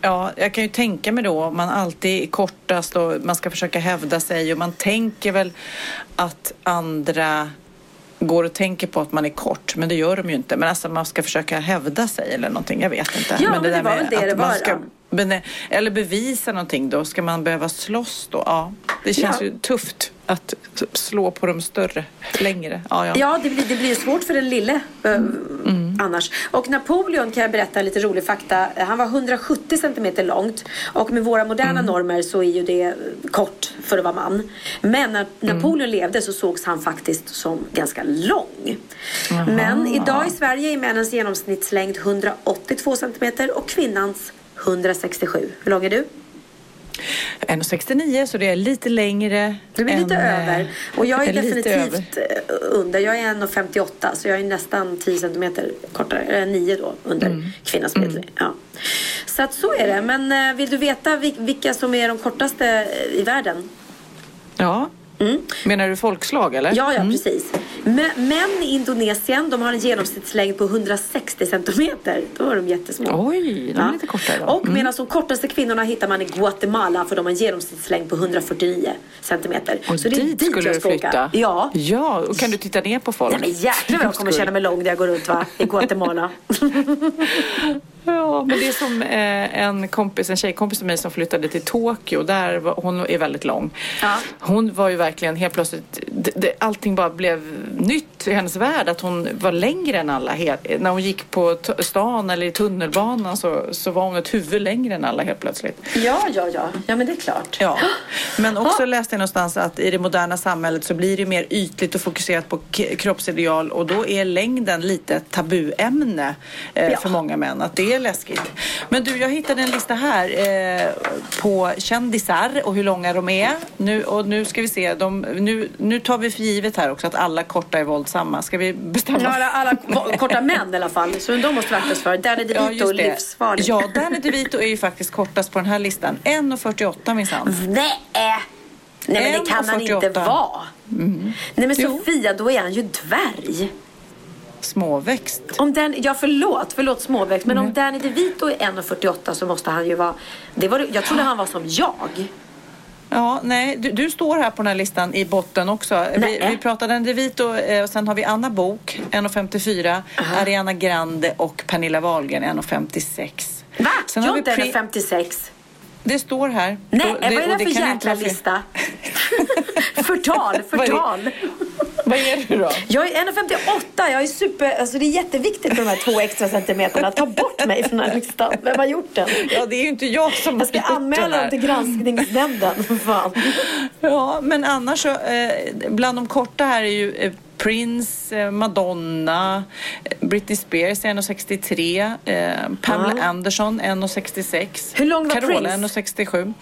ja, jag kan ju tänka mig då man alltid är kortast och man ska försöka hävda sig och man tänker väl att andra går och tänker på att man är kort, men det gör de ju inte. Men alltså man ska försöka hävda sig eller någonting, jag vet inte. Ja, men det där var väl det det man var, ska Eller bevisa någonting då, ska man behöva slåss då? Ja, det känns Ja. ju tufft att slå på de större längre. Ja, ja. Ja, det blir, det blir svårt för den lille eh, annars. Och Napoleon kan jag berätta en lite rolig fakta. Han var 170 centimeter långt och med våra moderna normer så är ju det kort för att vara man. Men när Napoleon levde så sågs han faktiskt som ganska lång. Men idag i Sverige är männens genomsnittslängd 182 centimeter och kvinnans 167. Hur lång är du? 1,69 så det är lite längre. Du är lite eh, över. Och jag är lite definitivt eh, under. Jag är 1,58 så jag är nästan 10 centimeter kortare. Eller 9 då under Mm. kvinnans medel. Ja. Så att så är det. Men eh, vill du veta vil- vilka som är de kortaste eh, i världen? Ja. Menar du folkslag eller? Mm. Ja, Mm. ja precis. Men, män i Indonesien de har en genomsnittslängd på 160 centimeter. Då är de jättesmå. Oj, de är lite kortare då. Och medan de kortaste kvinnorna hittar man i Guatemala för de har en genomsnittslängd på 149 centimeter. Och så det är dit dit skulle jag du ska åka. flytta? Ja. Ja, och kan du titta ner på folk? Nej men jäklar vad jag kommer känna mig lång när jag går runt va? i Guatemala. [laughs] Ja. Men det är som eh, en kompis, en tjejkompis till mig som flyttade till Tokyo. Där var, hon är väldigt lång. Ja. Hon var ju verkligen helt plötsligt, det, allting bara blev nytt i hennes värld. Att hon var längre än alla. När hon gick på stan eller i tunnelbanan så, så var hon ett huvud längre än alla helt plötsligt. Ja, ja, ja. Ja, men det är klart. Ja, men också läste jag någonstans att i det moderna samhället så blir det mer ytligt och fokuserat på kroppsideal och då är längden lite ett tabuämne eh, Ja. för många män. Att det är läskigt. Men du, jag hittade en lista här eh, på kändisar och hur långa de är. Nu, och nu ska vi se, de, nu, nu tar vi för givet här också att alla korta är våldsamma. Ska vi bestämma? Ja, alla, alla ko- korta män i alla fall. Så de måste vi akta oss för. Danny DeVito, livsfarlig. Ja, Danny DeVito är ju faktiskt kortast på den här listan. 1,48 minsann. Nej! Nej men det kan han inte 1,48. vara. Nej men Jo. Sofia, då är han ju dvärg. Småväxt. Om den, ja förlåt, förlåt småväxt. Men Mm. om Danny DeVito är 1,48 så måste han ju vara... Det var, jag trodde han var som jag. Ja, nej, du, du står här på den här listan i botten också. Vi, vi pratade en DeVito eh, och sen har vi Anna Bok 1,54, Ariana Grande och Pernilla Wahlgren 1,56. Va? Sen jag har är inte Pri- 1,56. Det står här. Nej, Och vad är och det för jäkla lista? [laughs] förtal, det? förtal. Vad är du då? Jag är 1,58. Jag är super... Alltså det är jätteviktigt med de här två extra centimeterna. Ta bort mig från den här listan. Vem har gjort den? Ja, det är ju inte jag som Jag ska har gjort anmäla den här. dem till granskningsnämnden. Fan. Ja, men annars så, eh, bland de korta här är ju eh, Prince, eh, Madonna, eh, Britney Spears 1,63, eh, Pamela Ja. Anderson 1,66. Hur lång var Carola Prince? 1,67.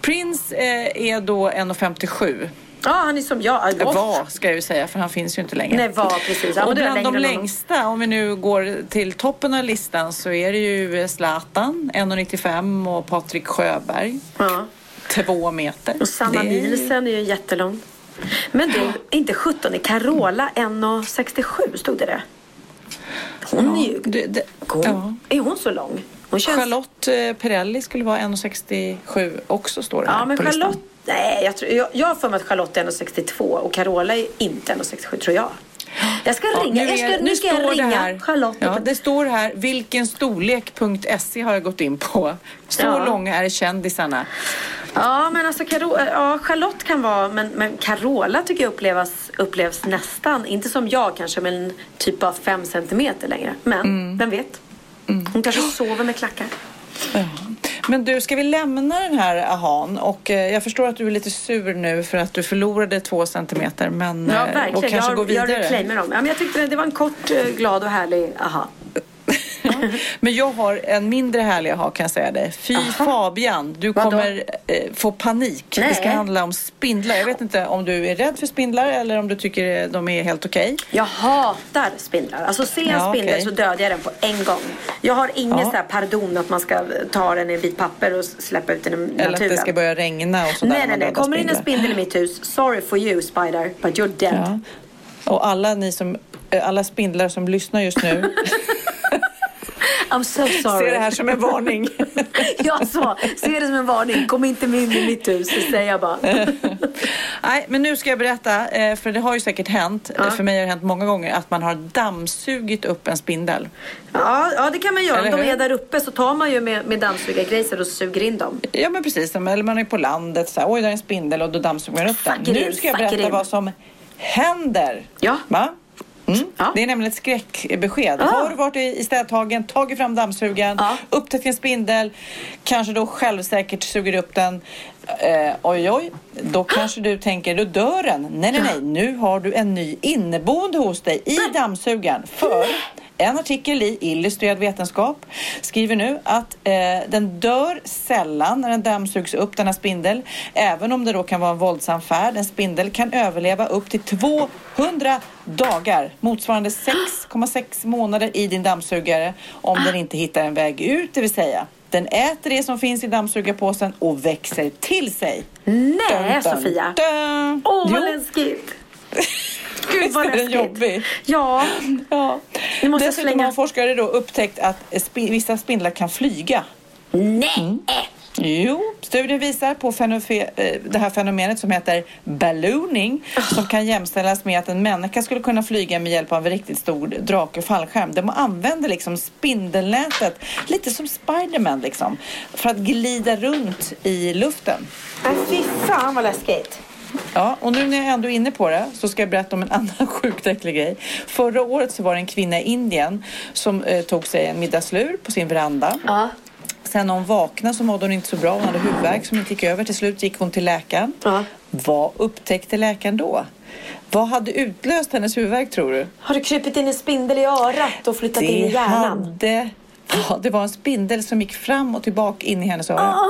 Prince eh, är då 1,57. Ja, han är som jag. Off. var, ska jag ju säga, för han finns ju inte längre. Nej, var precis. Ja, och bland de längsta, om vi nu går till toppen av listan, så är det ju Zlatan 1,95 och Patrik Sjöberg Ja. två meter. Och Sanna är Nielsen är ju jättelång. Men du, inte 17, är Carola 1,67 stod det det? Hon är ju... Det, det, Hon, ja. Är hon så lång? Hon känns... Charlotte eh, Perrelli skulle vara 1,67 också står det här Ja, men på listan. Charlotte... Nej, jag, tror, jag, jag har för mig att Charlotte är 1,62 och Carola är inte 1,67 tror jag. Jag ska Ja, ringa, nu, jag ska, är, nu ska jag ringa här, Charlotte. Ja, det står här vilkenstorlek.se har jag gått in på. Så Ja. långa är kändisarna. Ja, men alltså Caro, ja, Charlotte kan vara, men, men Carola tycker jag upplevas, upplevs nästan, inte som jag kanske, men typ av fem centimeter längre. Men Mm. vem vet? Hon kanske sover med klackar. Ja. Men du, ska vi lämna den här ahan? Och eh, jag förstår att du är lite sur nu för att du förlorade två centimeter. Men, Ja, eh, verkligen. Och kanske jag, gå vidare. jag reclaimer dem. Ja, men jag tyckte det var en kort, eh, glad och härlig aha. [laughs] Men jag har en mindre härlig aha kan jag säga dig. Fy Fabian, du Vadå? kommer eh, få panik. Det ska Nej. handla om spindlar. Jag vet inte om du är rädd för spindlar eller om du tycker de är helt okej. Jag hatar spindlar. Alltså ser jag en Ja, spindel okej. så dödar jag den på en gång. Jag har ingen Ja. så här pardon att man ska ta den i en bit papper och släppa ut den i naturen. Eller att det ska börja regna och sådär. nej, nej, nej. Kommer in en spindlar. spindel i mitt hus, sorry for you spider, but you're dead. Ja. Och alla ni som, eh, alla spindlar som lyssnar just nu [laughs] I'm so sorry. ser det här som en varning. [laughs] jag sa, se det som en varning. Kom inte in i mitt hus, det säger jag bara. [laughs] Nej, men nu ska jag berätta, eh, för det har ju säkert hänt, Ja. för mig har det hänt många gånger, att man har dammsugit upp en spindel. Ja, ja, det kan man göra. Om de är där uppe så tar man ju med, med dammsugargrejser och suger in dem. Ja men precis, eller man är på landet så här, oj där är en spindel och då dammsuger man upp den. Nu ska jag berätta in. vad som händer. Ja. Va? Mm. Ja. Det är nämligen ett skräckbesked. Ah. Har du varit i, städhagen, tagit fram dammsugaren, Ja. upptäckt en spindel, kanske då självsäkert suger upp den. Eh, oj, oj, då kanske du tänker, då dör den. Nej, nej, nej, nu har du en ny inneboende hos dig i dammsugaren. För en artikel i Illustrerad vetenskap skriver nu att eh, den dör sällan när den dammsugs upp, denna spindel. Även om det då kan vara en våldsam färd. En spindel kan överleva upp till 200 dagar, motsvarande 6,6 månader i din dammsugare om den inte hittar en väg ut, det vill säga den äter det som finns i dammsugarpåsen och växer till sig. Nej, Sofia. dun. Åh, vad Jo, läskigt. [laughs] Gud vad läskigt. jobbig? Ja. Ja. Nu måste Dessutom slänga- har forskare då upptäckt att spi- vissa spindlar kan flyga. Nej. Jo, studien visar på eh, det här fenomenet som heter ballooning som kan jämställas med att en människa skulle kunna flyga med hjälp av en riktigt stor drake fallskärm. De använder liksom spindelnätet, lite som Spiderman liksom, för att glida runt i luften. Fy fan vad läskigt. Ja, och nu när jag ändå är inne på det så ska jag berätta om en [laughs] annan sjukt äcklig grej. Förra året så var det en kvinna i Indien som eh, tog sig en middagslur på sin veranda. Ja. Sen när hon vaknade så mådde hon inte så bra. Hon hade huvudvärk som inte gick över. Till slut gick hon till läkaren. Ja. Vad upptäckte läkaren då? Vad hade utlöst hennes huvudvärk tror du? Har du krypit in en spindel i örat och flyttat in i hjärnan? hade... Ja, det var en spindel som gick fram och tillbaka in i hennes öra. Ah,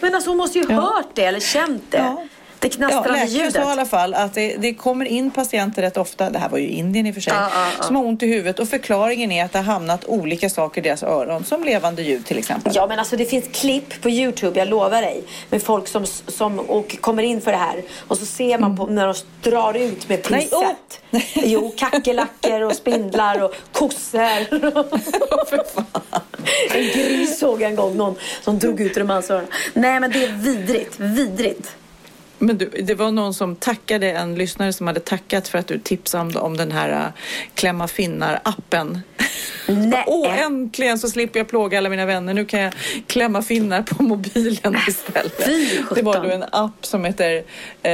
men alltså hon måste ju Ja. hört det eller känt det. Ja. Det Ja, knastrande läkaren ljudet. sa i alla fall att det, det kommer in patienter rätt ofta, det här var ju Indien i och för sig, Ja, ja, ja. som har ont i huvudet och förklaringen är att det har hamnat olika saker i deras öron, som levande ljud till exempel. Ja men alltså det finns klipp på Youtube, jag lovar dig. Med folk som, som och kommer in för det här. Och så ser man på när de drar ut med Nej, pincett. åh! Jo, kackerlackor och spindlar och kossor. [laughs] en gris såg jag en gång någon som drog ut ur hans öron. Nej men det är vidrigt, vidrigt. Men du, det var någon som tackade, en lyssnare som hade tackat för att du tipsade om, om den här uh, Klämma finnar-appen. [laughs] Äntligen så slipper jag plåga alla mina vänner. Nu kan jag klämma finnar på mobilen [laughs] istället. fy det var då en app som heter eh,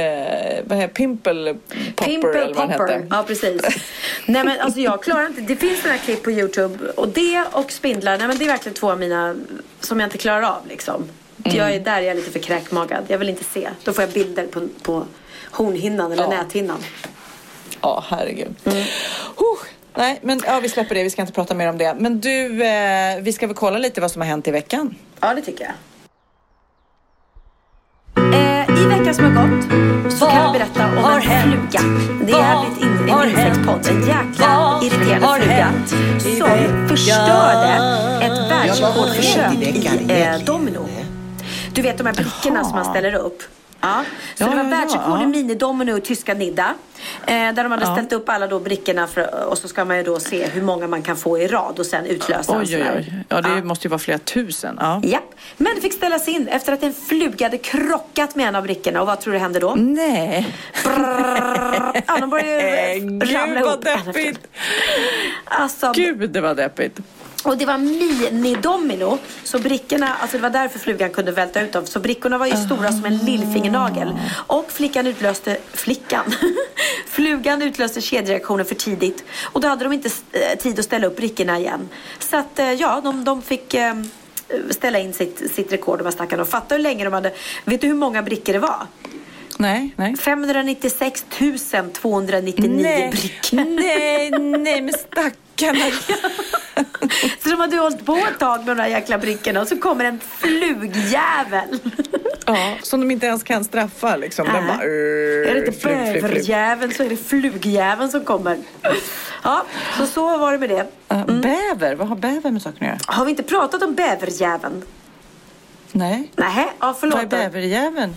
vad heter, Pimple Popper Pimple eller vad popper. Ja, precis. [laughs] nej, men alltså jag klarar inte. Det finns här klipp på Youtube. Och det och spindlar, nej men det är verkligen två av mina som jag inte klarar av liksom. Jag Mm. är där jag är lite för kräkmagad. Jag vill inte se. Då får jag bilder på, på hornhinnan eller Ja. näthinnan. Ja, herregud. Mm. Huh. Nej, men ja, vi släpper det. Vi ska inte prata mer om det. Men du, eh, vi ska väl kolla lite vad som har hänt i veckan. Ja, det tycker jag. Eh, I veckan som har gått så kan vi berätta om en fluga. Det är ett in, en insektspodd. En jäkla irriterande fluga som förstörde ett världsrekordförsök i eh, domino. Du vet de här brickorna som man ställer upp. Ja. Så Ja, det var ja, ja, världsrekord i ja. minidomino i tyska Nidda. Eh, där de hade Ja. ställt upp alla då brickorna för, och så ska man ju då se hur många man kan få i rad och sen utlösa Oj, oj, oj. Ja, det måste ju vara flera tusen. Ja. Japp. Men det fick ställas in efter att en fluga hade krockat med en av brickorna. Och vad tror du hände då? Nej. Ja, de började [laughs] Gud ramla vad ihop. deppigt. Alltså, Gud, det var deppigt. Och det var minidomino. Så brickorna, alltså det var därför flugan kunde välta ut dem. Så brickorna var ju stora som en lillfingernagel. Och flickan utlöste, flickan, [laughs] flugan utlöste kedjereaktionen för tidigt. Och då hade de inte eh, tid att ställa upp brickorna igen. Så att eh, ja, de, de fick eh, ställa in sitt, sitt rekord de här stackarna. Och fatta hur länge de hade, vet du hur många brickor det var? Nej, nej. 596 299 Nej, brickor. nej, nej, men stackarna. Så de hade hållit på ett tag med de där jäkla brickorna och så kommer en flugjävel. Ja, som de inte ens kan straffa liksom. Den bara... Är det inte bäverjäveln så är det flugjäveln som kommer. Ja, så så var det med det. Ja, Bäver, vad har bäver med saken att göra? Har vi inte pratat om bäverjäveln? Nej. Nej, ja förlåt. Vad är bäverjäveln?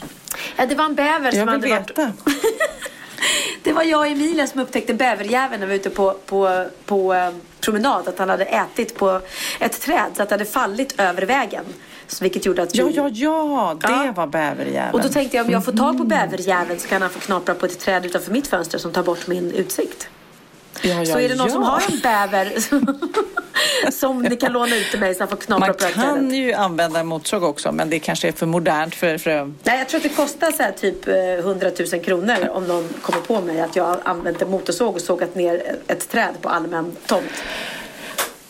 Ja, det var en bäver Jag som hade varit... veta. [laughs] Det var jag och Emilia som upptäckte bäverjäveln när vi var ute på, på, på eh, promenad. Att han hade ätit på ett träd så att det hade fallit över vägen. Så vilket gjorde att vi... Ja, ja, ja, det Ja. var bäverjäveln. Och då tänkte jag om jag får tag på bäverjäveln så kan han få knapra på ett träd utanför mitt fönster som tar bort min utsikt. Ja, ja, så är det någon ja. som har en bäver [laughs] som ni kan låna ut till mig så han får knapra Man kan ju använda motorsåg också, men det kanske är för modernt för... för... Nej, jag tror att det kostar så här typ eh, 100 000 kronor om någon kommer på mig att jag en motorsåg och sågat ner ett träd på allmän tomt.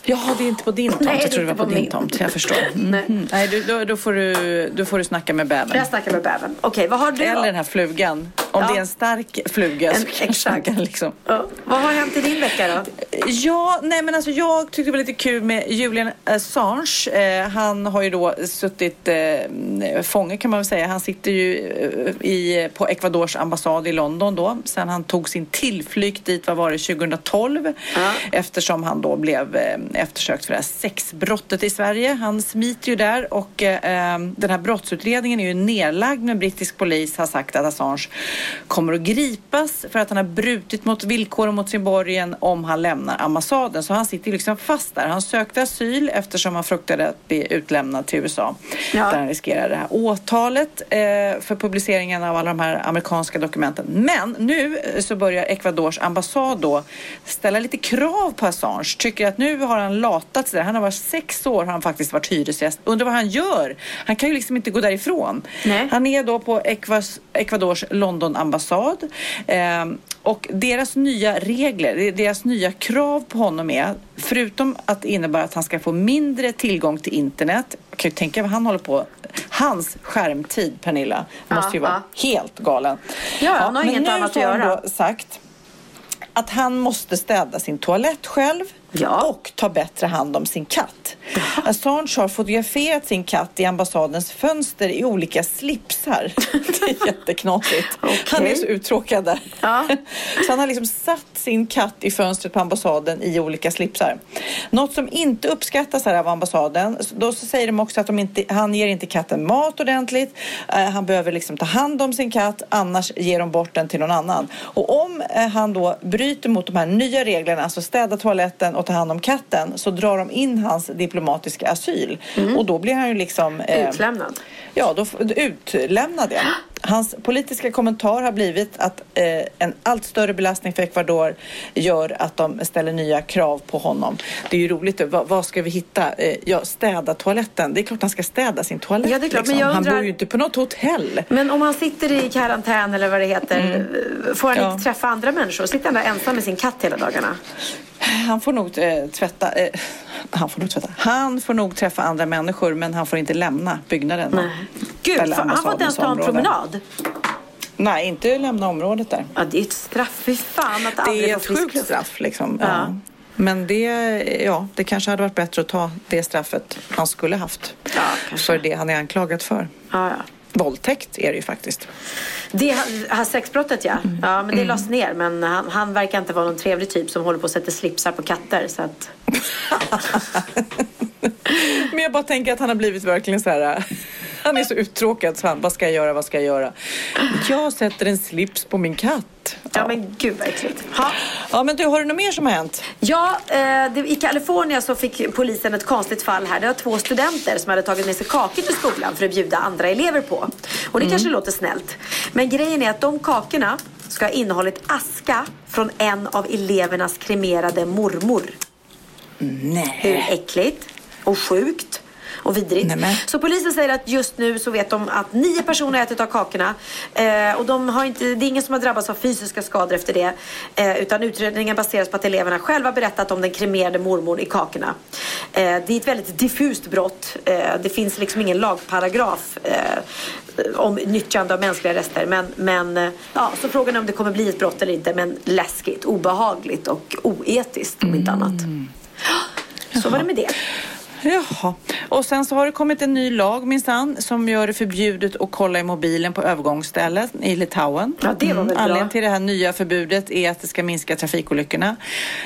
Jaha, det är inte på din tomt. Nej, jag tror det var på, på din min. tomt. Jag förstår. Mm. [laughs] Nej. Nej, Nej du, då, då, får du, då får du snacka med bävern. Jag snackar med bävern. Okej, vad har du? Eller den här flugan. Om Ja. det är en stark fluga En- så kanske exakt. man kan liksom... Ja, vad har hänt i din vecka då? Ja, nej men alltså jag tyckte det var lite kul med Julian Assange. Eh, han har ju då suttit eh, fånge kan man väl säga. Han sitter ju eh, i, på Ecuadors ambassad i London då. Sen han tog sin tillflykt dit, vad var det, 2012. Ja. Eftersom han då blev eh, eftersökt för det här sexbrottet i Sverige. Han smiter ju där och eh, den här brottsutredningen är ju nedlagd men brittisk polis har sagt att Assange kommer att gripas för att han har brutit mot villkoren mot sin borgen om han lämnar ambassaden. Så han sitter liksom fast där. Han sökte asyl eftersom han fruktade att bli utlämnad till USA. Ja. Där han riskerar det här åtalet eh, för publiceringen av alla de här amerikanska dokumenten. Men nu eh, så börjar Ecuadors ambassad då ställa lite krav på Assange. Tycker att nu har han latat sig där. Han har varit sex år har han faktiskt varit hyresgäst. Undrar vad han gör? Han kan ju liksom inte gå därifrån. Nej. Han är då på Ecuas- Ecuadors London-ambassad. Eh, och deras nya regler, deras nya krav på honom är, förutom att det innebär att han ska få mindre tillgång till internet, jag kan ju tänka vad han håller på Hans skärmtid, Pernilla, måste ju Ja, vara helt galen. Ja, han har men inget nu annat att har han göra. då sagt att han måste städa sin toalett själv Ja. och ta bättre hand om sin katt. Assange har fotograferat sin katt i ambassadens fönster i olika slipsar. [laughs] Det är jätteknasigt. Han är så uttråkad där. Ja. Så han har liksom satt sin katt i fönstret på ambassaden i olika slipsar. Något som inte uppskattas här av ambassaden. Då så säger de också att de inte, han ger inte katten mat ordentligt. Eh, han behöver liksom ta hand om sin katt annars ger de bort den till någon annan. Och om eh, han då bryter mot de här nya reglerna, alltså städa toaletten och ta hand om katten, så drar de in hans diplomatiska asyl. Och då blir han ju liksom... eh, Utlämnad. Ja, då utlämnad ja. [gasps] [gasps] Hans politiska kommentar har blivit att eh, en allt större belastning för Ecuador gör att de ställer nya krav på honom. Det är ju roligt. Vad, vad ska vi hitta? Eh, ja, städa toaletten. Det är klart han ska städa sin toalett. Ja, det är klart, men liksom. jag Han undrar- bor ju inte på något hotell. Men om han sitter i karantän eller vad det heter, får han Mm. Ja. inte träffa andra människor? Sitter han där ensam med sin katt hela dagarna? Han får nog eh, tvätta. Eh, han får nog tvätta. Han får nog träffa andra människor men han får inte lämna byggnaden. Nej. Gud, Eller fan, han får inte ens ta en promenad. Nej, inte lämna området där. Ja, det är ett straff. Fy fan att Det aldrig är få ett sjukt straff liksom. Ja. Ja. Men det, ja, det kanske hade varit bättre att ta det straffet han skulle haft. Ja, kanske. för det han är anklagad för. Ja, ja. Våldtäkt är det ju faktiskt. Det här sexbrottet ja. Mm. Ja men det lades ner. Men han, han verkar inte vara någon trevlig typ som håller på att sätta slipsar på katter. Så att... [laughs] Men jag bara tänker att han har blivit verkligen så här. Han är så uttråkad så han, vad ska jag göra, vad ska jag göra? Jag sätter en slips på min katt. Ja men gud vad äckligt. Ha. Ja men du, har du något mer som har hänt? Ja, eh, det, i Kalifornien så fick polisen ett konstigt fall här. Det var två studenter som hade tagit med sig kakor till skolan för att bjuda andra elever på. Och det kanske låter snällt. Men grejen är att de kakorna ska ha innehållit aska från en av elevernas kremerade mormor. Nej. Hur äckligt och sjukt och vidrigt. Nämen. Så polisen säger att just nu så vet de att nio personer har ätit av kakorna. Eh, och de har inte, det är ingen som har drabbats av fysiska skador efter det. Eh, utan utredningen baseras på att eleverna själva berättat om den kremerade mormor i kakorna. Eh, det är ett väldigt diffust brott. Eh, det finns liksom ingen lagparagraf eh, om nyttjande av mänskliga rester. Men, men eh, ja, så frågan är om det kommer bli ett brott eller inte. Men läskigt, obehagligt och oetiskt om inte annat. Så var det med det. Jaha. Och sen så har det kommit en ny lag minsann som gör det förbjudet att kolla i mobilen på övergångsstället i Litauen. Ja, det var väl bra. Anledningen till det här nya förbudet är att det ska minska trafikolyckorna.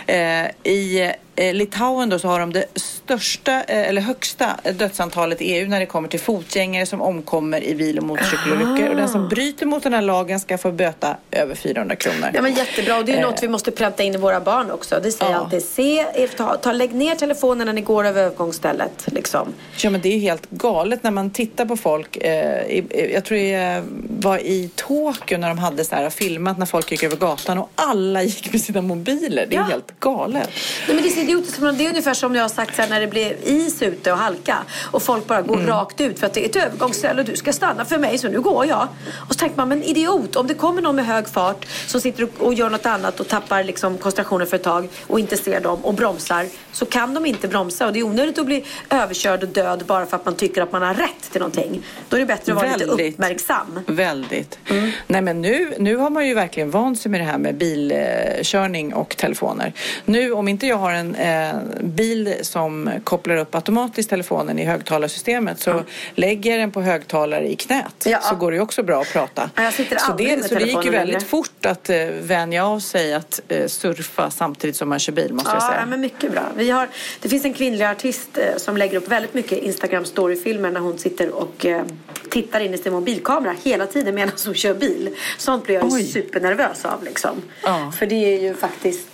Eh, I Litauen då så har de det största eh, eller högsta dödsantalet i EU när det kommer till fotgängare som omkommer i bil och motorcykelolyckor. Och den som bryter mot den här lagen ska få böta över 400 kronor. Ja men jättebra och det är ju Eh. något vi måste pränta in i våra barn också. Det säger Ja. jag alltid. Se, er- ta, ta, lägg ner telefonen när ni går över övergångsstället. Liksom. Ja men det är helt galet när man tittar på folk. Eh, i, jag tror det var i Tokyo när de hade så här filmat när folk gick över gatan och alla gick med sina mobiler. Det är Ja. helt galet. Nej, men det är idiotiskt. Det är ungefär som jag har sagt här, när det blir is ute och halka och folk bara går Mm. rakt ut för att det är ett övergångsställe och du ska stanna för mig så nu går jag. Och så tänker man, men idiot, om det kommer någon med hög fart som sitter och, gör något annat och tappar liksom koncentrationen för ett tag och inte ser dem och bromsar så kan de inte bromsa och det är onödigt att bli överkörd och död bara för att man tycker att man har rätt till någonting. Då är det bättre att vara lite Väldigt. uppmärksam. Väldigt. Mm. Nej men nu, nu har man ju verkligen vant sig med det här med bilkörning och telefoner. Nu om inte jag har en eh, bil som kopplar upp automatiskt telefonen i högtalarsystemet så lägger den på högtalare i knät Ja. så går det också bra att prata. Jag sitter så det, med så det gick ju väldigt längre. fort att eh, vänja av sig att eh, surfa samtidigt som man kör bil måste jag Ja, säga. ja, men mycket bra. Vi har, det finns en kvinnlig artist eh, som lägger upp väldigt mycket Instagram storyfilmer när hon sitter och eh, tittar in i sin mobilkamera hela tiden medan hon kör bil. Sånt blir jag Oj. supernervös av liksom. Ja. För det är ju faktiskt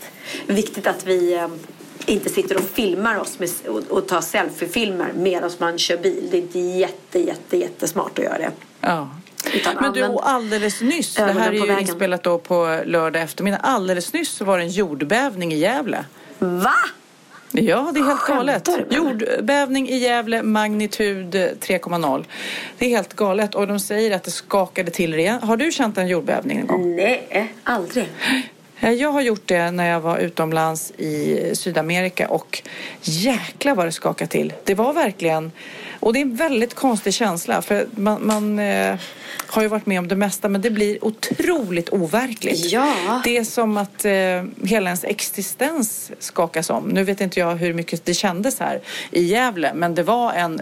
viktigt att vi eh, inte sitter och filmar oss med, och, och tar selfiefilmer medan man kör bil. Det är inte jätte, jätte, jättesmart att göra det. Ja. Utan Men du, alldeles nyss, det här är ju vägen. inspelat då på lördag eftermiddag. Alldeles nyss så var det en jordbävning i Gävle. Va? Ja, det är helt Skämtar galet. Jordbävning i Gävle, magnitud 3,0. Det är helt galet och de säger att det skakade till igen. Har du känt en jordbävning en gång? Nej, aldrig. [gasps] Eh, jag har gjort det när jag var utomlands i Sydamerika och jäklar vad det skakade till. Det var verkligen, och det är en väldigt konstig känsla för man, man eh, har ju varit med om det mesta men det blir otroligt overkligt. Ja. Det är som att eh, hela ens existens skakas om. Nu vet inte jag hur mycket det kändes här i Gävle men det var en,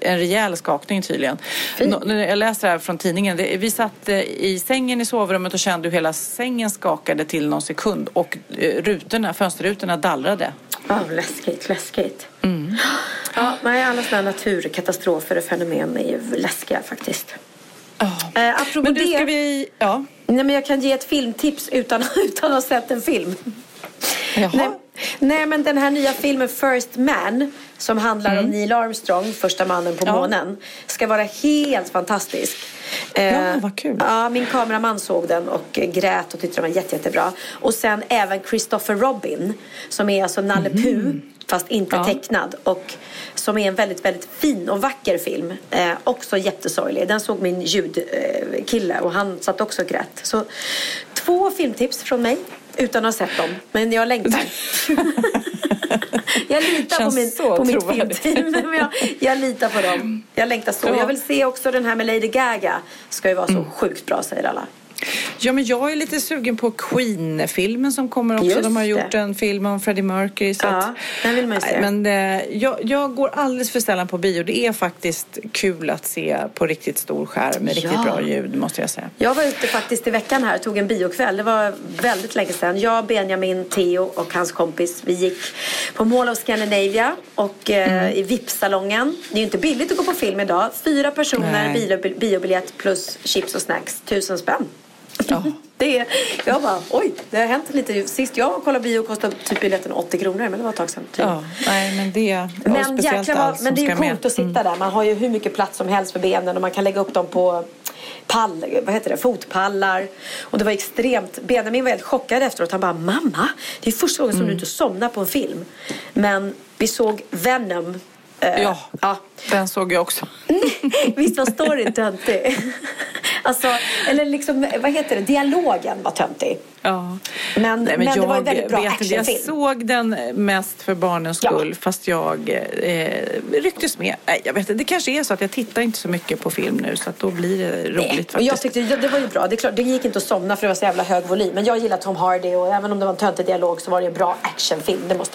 en rejäl skakning tydligen. Nå- jag läser här från tidningen. Det, vi satt eh, i sängen i sovrummet och kände hur hela sängen skakade till någon sekund och eh, rutorna, fönsterrutorna dallrade. Ja, läskigt, läskigt. Ja, nej, alla sådana naturkatastrofer och fenomen är ju läskiga faktiskt. Eh, apropå Men du, det, ska vi... Ja. nej, men jag kan ge ett filmtips utan, [laughs] utan att ha sett en film. Jaha. Nej, nej, men den här nya filmen First Man som handlar om Neil Armstrong, första mannen på Mm. Ja. månen, ska vara helt fantastisk. Eh, Ja, vad kul. Ja, min kameraman såg den och eh, grät och tyckte den var jätte, jättebra. Och sen även Christopher Robin som är alltså Nalle Puh fast inte. Ja. tecknad och som är en väldigt, väldigt fin och vacker film. Eh, också jättesorglig. Den såg min ljudkille eh, och han satt också och grät. Så två filmtips från mig utan att ha sett dem. Men jag längtar. [laughs] jag litar på, Känns min, så på mitt filmteam. Jag, jag litar på dem. Jag längtar så. Ja. Jag vill se också den här med Lady Gaga. Ska ju vara så Mm. sjukt bra säger alla. Ja, men jag är lite sugen på Queen-filmen som kommer också. Just De har det. gjort en film om Freddie Mercury. Så Ja, att, den vill man ju se. Men eh, jag, jag går alldeles för sällan på bio. Det är faktiskt kul att se på riktigt stor skärm med riktigt Ja. bra ljud, måste jag säga. Jag var ute faktiskt i veckan här och tog en biokväll. Det var väldigt länge sedan. Jag, Benjamin, Theo och hans kompis. Vi gick på Mall of Scandinavia och eh, Mm. i VIP-salongen. Det är ju inte billigt att gå på film idag. Fyra personer, biobiljett plus chips och snacks. Tusen spänn. Ja. Det är, jag bara, oj, det har hänt lite. Sist jag kollade bio kostade typ biljetten 80 kronor, men det var ett tag sedan. Typ. Ja, nej, men det Men jäklar allt men det är ju ska med. Mm. coolt att sitta där. Man har ju hur mycket plats som helst för benen och man kan lägga upp dem på pall, vad heter det, fotpallar. Och det var extremt, Benjamin var helt chockad efteråt. Han bara, mamma, det är första gången som Mm. du inte somnar på en film. Men vi såg Venom. Eh, Ja, ja. den såg jag också. [laughs] Visst var storyn töntig? [laughs] alltså, eller liksom, vad heter det, dialogen var töntig. Ja. Men, Nej, men, det var en väldigt bra inte, Jag actionfilm. såg den mest för barnens Ja. skull fast jag eh, rycktes med. Nej, jag vet inte, det kanske är så att jag tittar inte så mycket på film nu så att då blir det roligt Nej, och faktiskt. jag tyckte det, det var ju bra. Det, klart, det gick inte att somna för det var så jävla hög volym. Men jag gillar Tom Hardy och även om det var en töntig dialog så var det en bra actionfilm. Det måste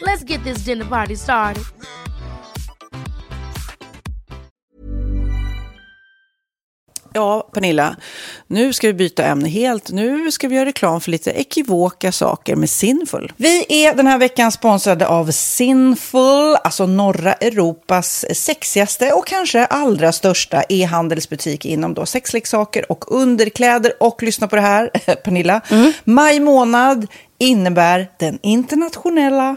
Let's get this dinner party started. Ja, Pernilla, nu ska vi byta ämne helt. Nu ska vi göra reklam för lite ekivoka saker med Sinful. Vi är den här veckan sponsrade av Sinful, alltså norra Europas sexigaste och kanske allra största e-handelsbutik inom då sexleksaker och underkläder. Och lyssna på det här, [laughs] Pernilla. Maj månad innebär den internationella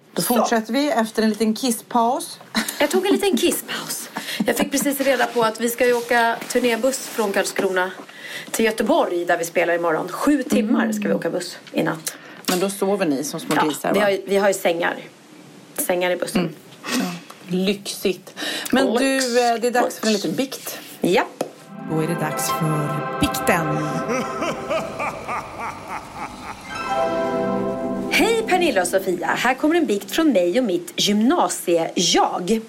Då fortsätter vi efter en liten kisspaus. Jag tog en liten kisspaus. Jag fick precis reda på att vi ska ju åka turnébuss från Karlskrona till Göteborg där vi spelar imorgon. Sju timmar ska vi åka buss i natt. Men då sover ni som små Ja, grisar vi har, vi har ju sängar. Sängar i bussen. Lyxigt. Men Och- du, eh, det är dags för en liten bikt. Japp. Då är det dags för bikten. [laughs] Hej Pernilla och Sofia. Här kommer en bikt från mig och mitt gymnasie-jag.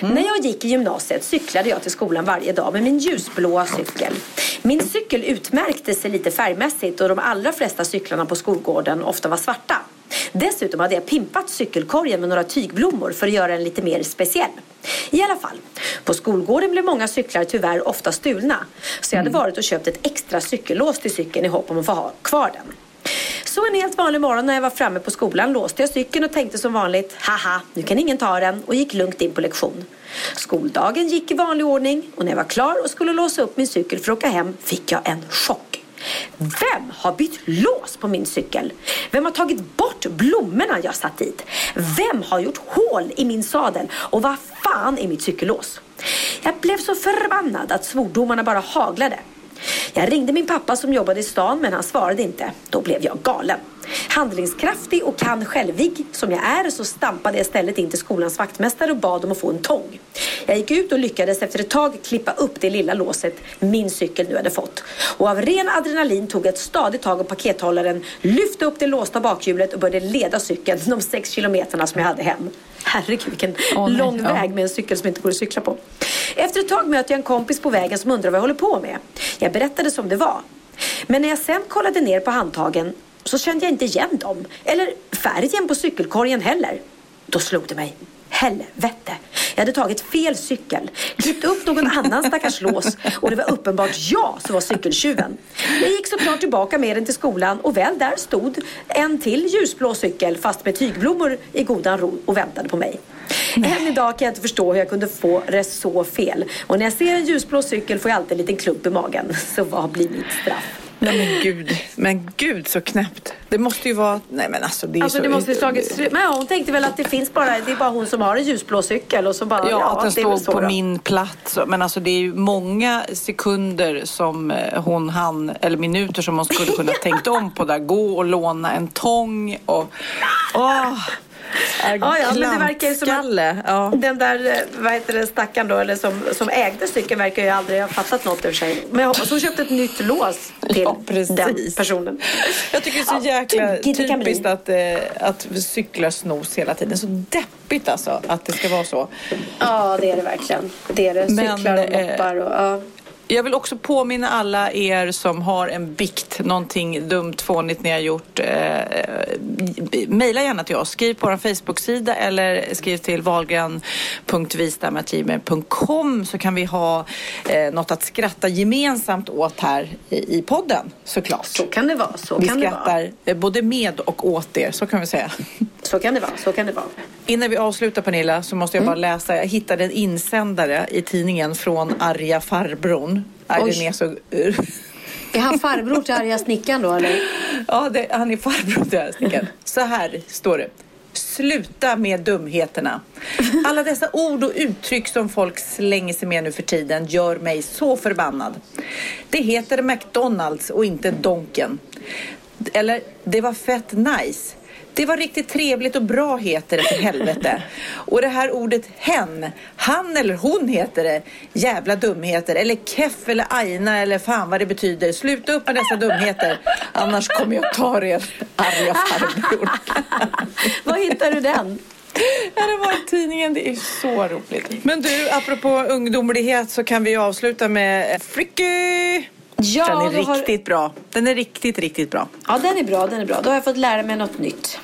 När jag gick i gymnasiet cyklade jag till skolan varje dag med min ljusblåa cykel. Min cykel utmärkte sig lite färgmässigt och de allra flesta cyklarna på skolgården ofta var svarta. Dessutom hade jag pimpat cykelkorgen med några tygblommor för att göra den lite mer speciell. I alla fall, på skolgården blev många cyklar tyvärr ofta stulna. Så jag hade varit och köpt ett extra cykellås till cykeln i hopp om att få ha kvar den. Så en helt vanlig morgon när jag var framme på skolan låste jag cykeln och tänkte som vanligt haha, nu kan ingen ta den och gick lugnt in på lektion. Skoldagen gick i vanlig ordning och när jag var klar och skulle låsa upp min cykel för att åka hem fick jag en chock. Vem har bytt lås på min cykel? Vem har tagit bort blommorna jag satt dit? Vem har gjort hål i min sadel? Och vad fan är mitt cykellås? Jag blev så förbannad att svordomarna bara haglade. Jag ringde min pappa som jobbade i stan men han svarade inte. Då blev jag galen. Handlingskraftig och kan självig som jag är så stampade jag istället in till skolans vaktmästare och bad om att få en tång. Jag gick ut och lyckades efter ett tag klippa upp det lilla låset min cykel nu hade fått. Och av ren adrenalin tog jag ett stadigt tag om pakethållaren, lyfte upp det låsta bakhjulet och började leda cykeln de sex kilometerna som jag hade hem. Herregud vilken nej, lång ja. väg med en cykel som inte går att cykla på. Efter ett tag möter jag en kompis på vägen som undrar vad jag håller på med. Jag berättade som det var. Men när jag sen kollade ner på handtagen så kände jag inte igen dem. Eller färgen på cykelkorgen heller. Då slog det mig. Helvete! Jag hade tagit fel cykel, klippt upp någon annan stackars lås och det var uppenbart jag som var cykeltjuven. Jag gick såklart tillbaka med den till skolan och väl där stod en till ljusblå cykel fast med tygblommor i godan ro och väntade på mig. Än idag kan jag inte förstå hur jag kunde få det så fel. Och när jag ser en ljusblå cykel får jag alltid en liten klump i magen. Så vad blir mitt straff? Nej men gud, men gud så knäppt. Det måste ju vara, nej men alltså det är Alltså så... det måste ju slagit. Men ja, hon tänkte väl att det finns bara, det är bara hon som har en ljusblå cykel och så bara, Ja, att den så på då. min plats. Men alltså det är ju många sekunder som eh, hon hann, eller minuter som hon skulle kunna tänkt om på där. Gå och låna en tång och... Åh! Ja, ja, men det verkar ju som att ja. den där, eh, vad heter det, stackaren då, eller som, som ägde cykeln verkar ju aldrig ha fattat något över sig. Men jag hoppas hon köpte ett nytt lås till Ja, den personen. Jag tycker det är så jäkla typiskt att, eh, att cyklar snos hela tiden. Så deppigt alltså att det ska vara så. Ja, det är det verkligen. Det är det. Men, Cyklar och eh, moppar och ja. Jag vill också påminna alla er som har en bikt, någonting dumt, fånigt ni har gjort. Eh, mejla gärna till oss. Skriv på vår Facebook-sida eller skriv till valgren.vistamagmail.com så kan vi ha eh, något att skratta gemensamt åt här i, i podden såklart. Så kan det vara. Så vi kan det vara. skrattar eh, både med och åt er, så kan vi säga. [laughs] Så kan det vara. Så kan det vara. Innan vi avslutar Pernilla så måste jag bara läsa. Jag hittade en insändare i tidningen från arga farbrorn. Oj. den är så... Är han farbror till arga snickaren då eller? Ja, det, han är farbror till snickaren. Så här står det. Sluta med dumheterna. Alla dessa ord och uttryck som folk slänger sig med nu för tiden gör mig så förbannad. Det heter McDonalds och inte Donken. Eller, det var fett nice. Det var riktigt trevligt och bra heter det för helvete. Och det här ordet hen, han eller hon heter det. Jävla dumheter. Eller keff eller aina eller fan vad det betyder. Sluta upp med dessa dumheter. Annars kommer jag ta er arga farbror. [laughs] Var hittar du den? Ja, det var i tidningen. Det är så roligt. Men du, apropå ungdomlighet så kan vi avsluta med Fricky. Ja, Den är då har- riktigt bra. Den är riktigt, riktigt bra. Ja, den är bra. Den är bra. Då har jag fått lära mig något nytt.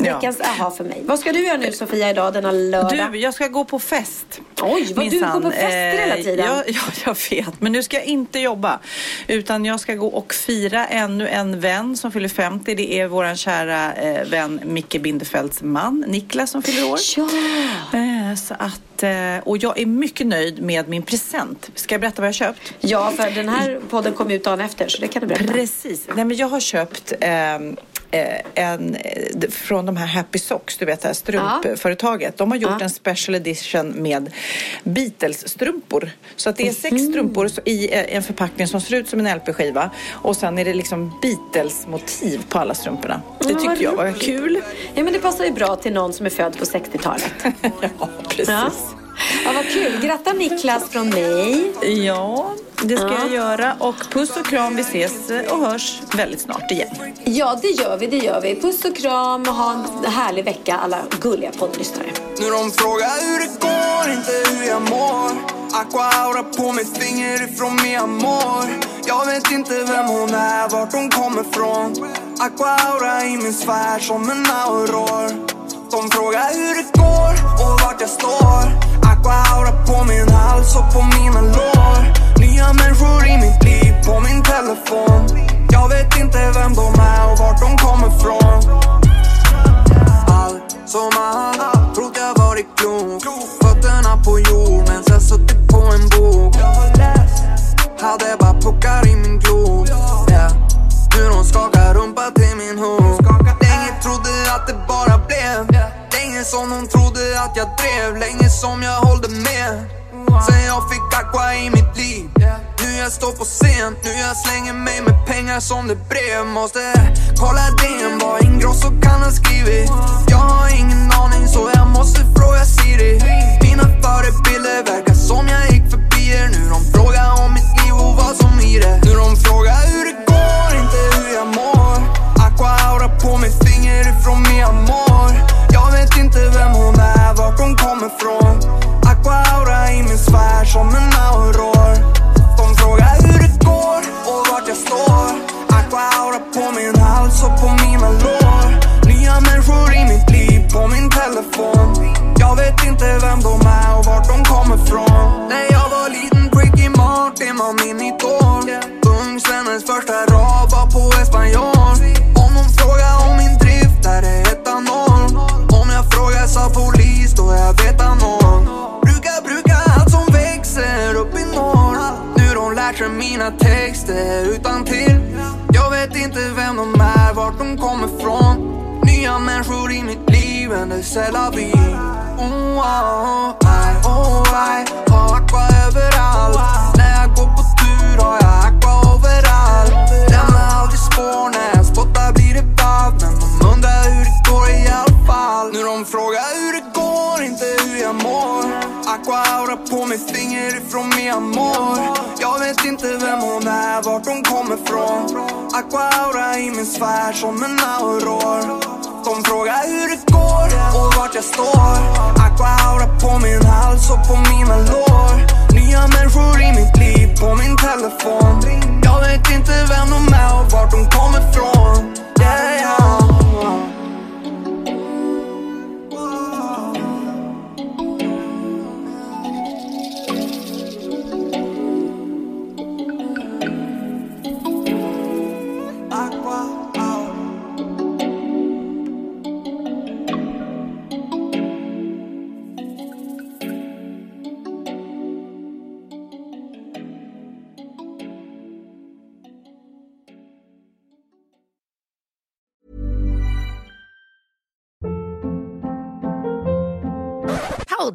Ja. Veckans aha för mig. Vad ska du göra nu Sofia idag denna lördag? Du, jag ska gå på fest. Oj, vad du går på fester hela Eh, tiden. Ja, [laughs] ja, jag vet. Men nu ska jag inte jobba. Utan jag ska gå och fira ännu en vän som fyller 50. Det är vår kära eh, vän Micke Bindefelds man, Niklas, som fyller år. Ja. Eh, så att, eh, och jag är mycket nöjd med min present. Ska jag berätta vad jag har köpt? Ja, för den här podden kom ut dagen efter så det kan du berätta. Precis. Nej, men jag har köpt eh, en, eh, från de här Happy Socks, du vet det här strumpföretaget. De har gjort Ja. en special edition med Beatles-strumpor. Så att det är sex strumpor så- i eh, en förpackning som ser ut som en LP-skiva. Och sen är det liksom Beatles-motiv på alla strumporna. Det tyckte jag var kul. Ja, men det passar ju bra till någon som är född på 60-talet. [laughs] ja, precis. Ja. ja, vad kul. Gratta Niklas från mig. Ja, det ska Ja. jag göra. Och puss och kram, vi ses eh, och hörs väldigt snart igen. Ja, det gör vi. Det gör vi. Puss och kram och ha en härlig vecka alla gulliga poddlyssnare. Nu de frågar hur det går, inte hur jag mår Aqua aura på mitt finger ifrån mi amor Jag vet inte vem hon är, vart hon kommer från Aqua aura i min sfär som en auror De frågar hur det går och vart jag står Aqua aura på min hals och på mina lår Nya människor i mitt liv på min telefon. Jag vet inte vem de är och vart de kommer från. Allt som allt Trott jag varit klok. Fötterna på jord men sen suttit på en bok. Hade bara puckar i min glob. yeah. Nu de skakar rumpa till min hook Länge trodde att det bara blev. Länge som de trodde att jag drev. Länge som jag hållde med. Sen jag fick aqua i mitt liv. Nu jag står på scen Nu jag slänger mig med pengar som det brev. Måste kolla DN vad Ingrosso kan ha skrivit. Jag har ingen aning så jag måste fråga Siri. Mina förebilder verkar som jag gick förbi er. Nu de frågar om mitt liv och vad som i det. Nu de frågar hur det går, inte hur jag mår. Aqua aura på mitt finger ifrån mi amor. Jag vet inte vem hon är, vart hon kommer från. Svär som en auror. De frågar hur det går och vart jag står. Aqua aura på min hals och på mina lår Nya människor i mitt liv på min telefon. Jag vet inte vem de är och vart de kommer från. När jag var liten, Ricky Martin var min idol. Ungsvennens första rad var på espanjol mina texter utan till. Jag vet inte vem de är, vart de kommer från. Nya människor i mitt liv, en det sällan vi. Oh, oh, I, oh, I Har aqua överallt. När jag går på tur har jag aqua överallt. Lämnar aldrig spår när jag spottar blir det babb Men de undrar hur det går i alla fall. Nu de frågar hur det går, Förstår inte hur jag mår. Aqua aura på mitt finger ifrån mi amor. Jag vet inte vem hon är, vart hon kommer från. Aqua aura i min sfär som en auror. De frågar hur det går och vart jag står. Aqua aura på min hals och på mina lår. Nya människor i mitt liv på min telefon. Jag vet inte vem de är och vart de kommer från. Yeah, yeah.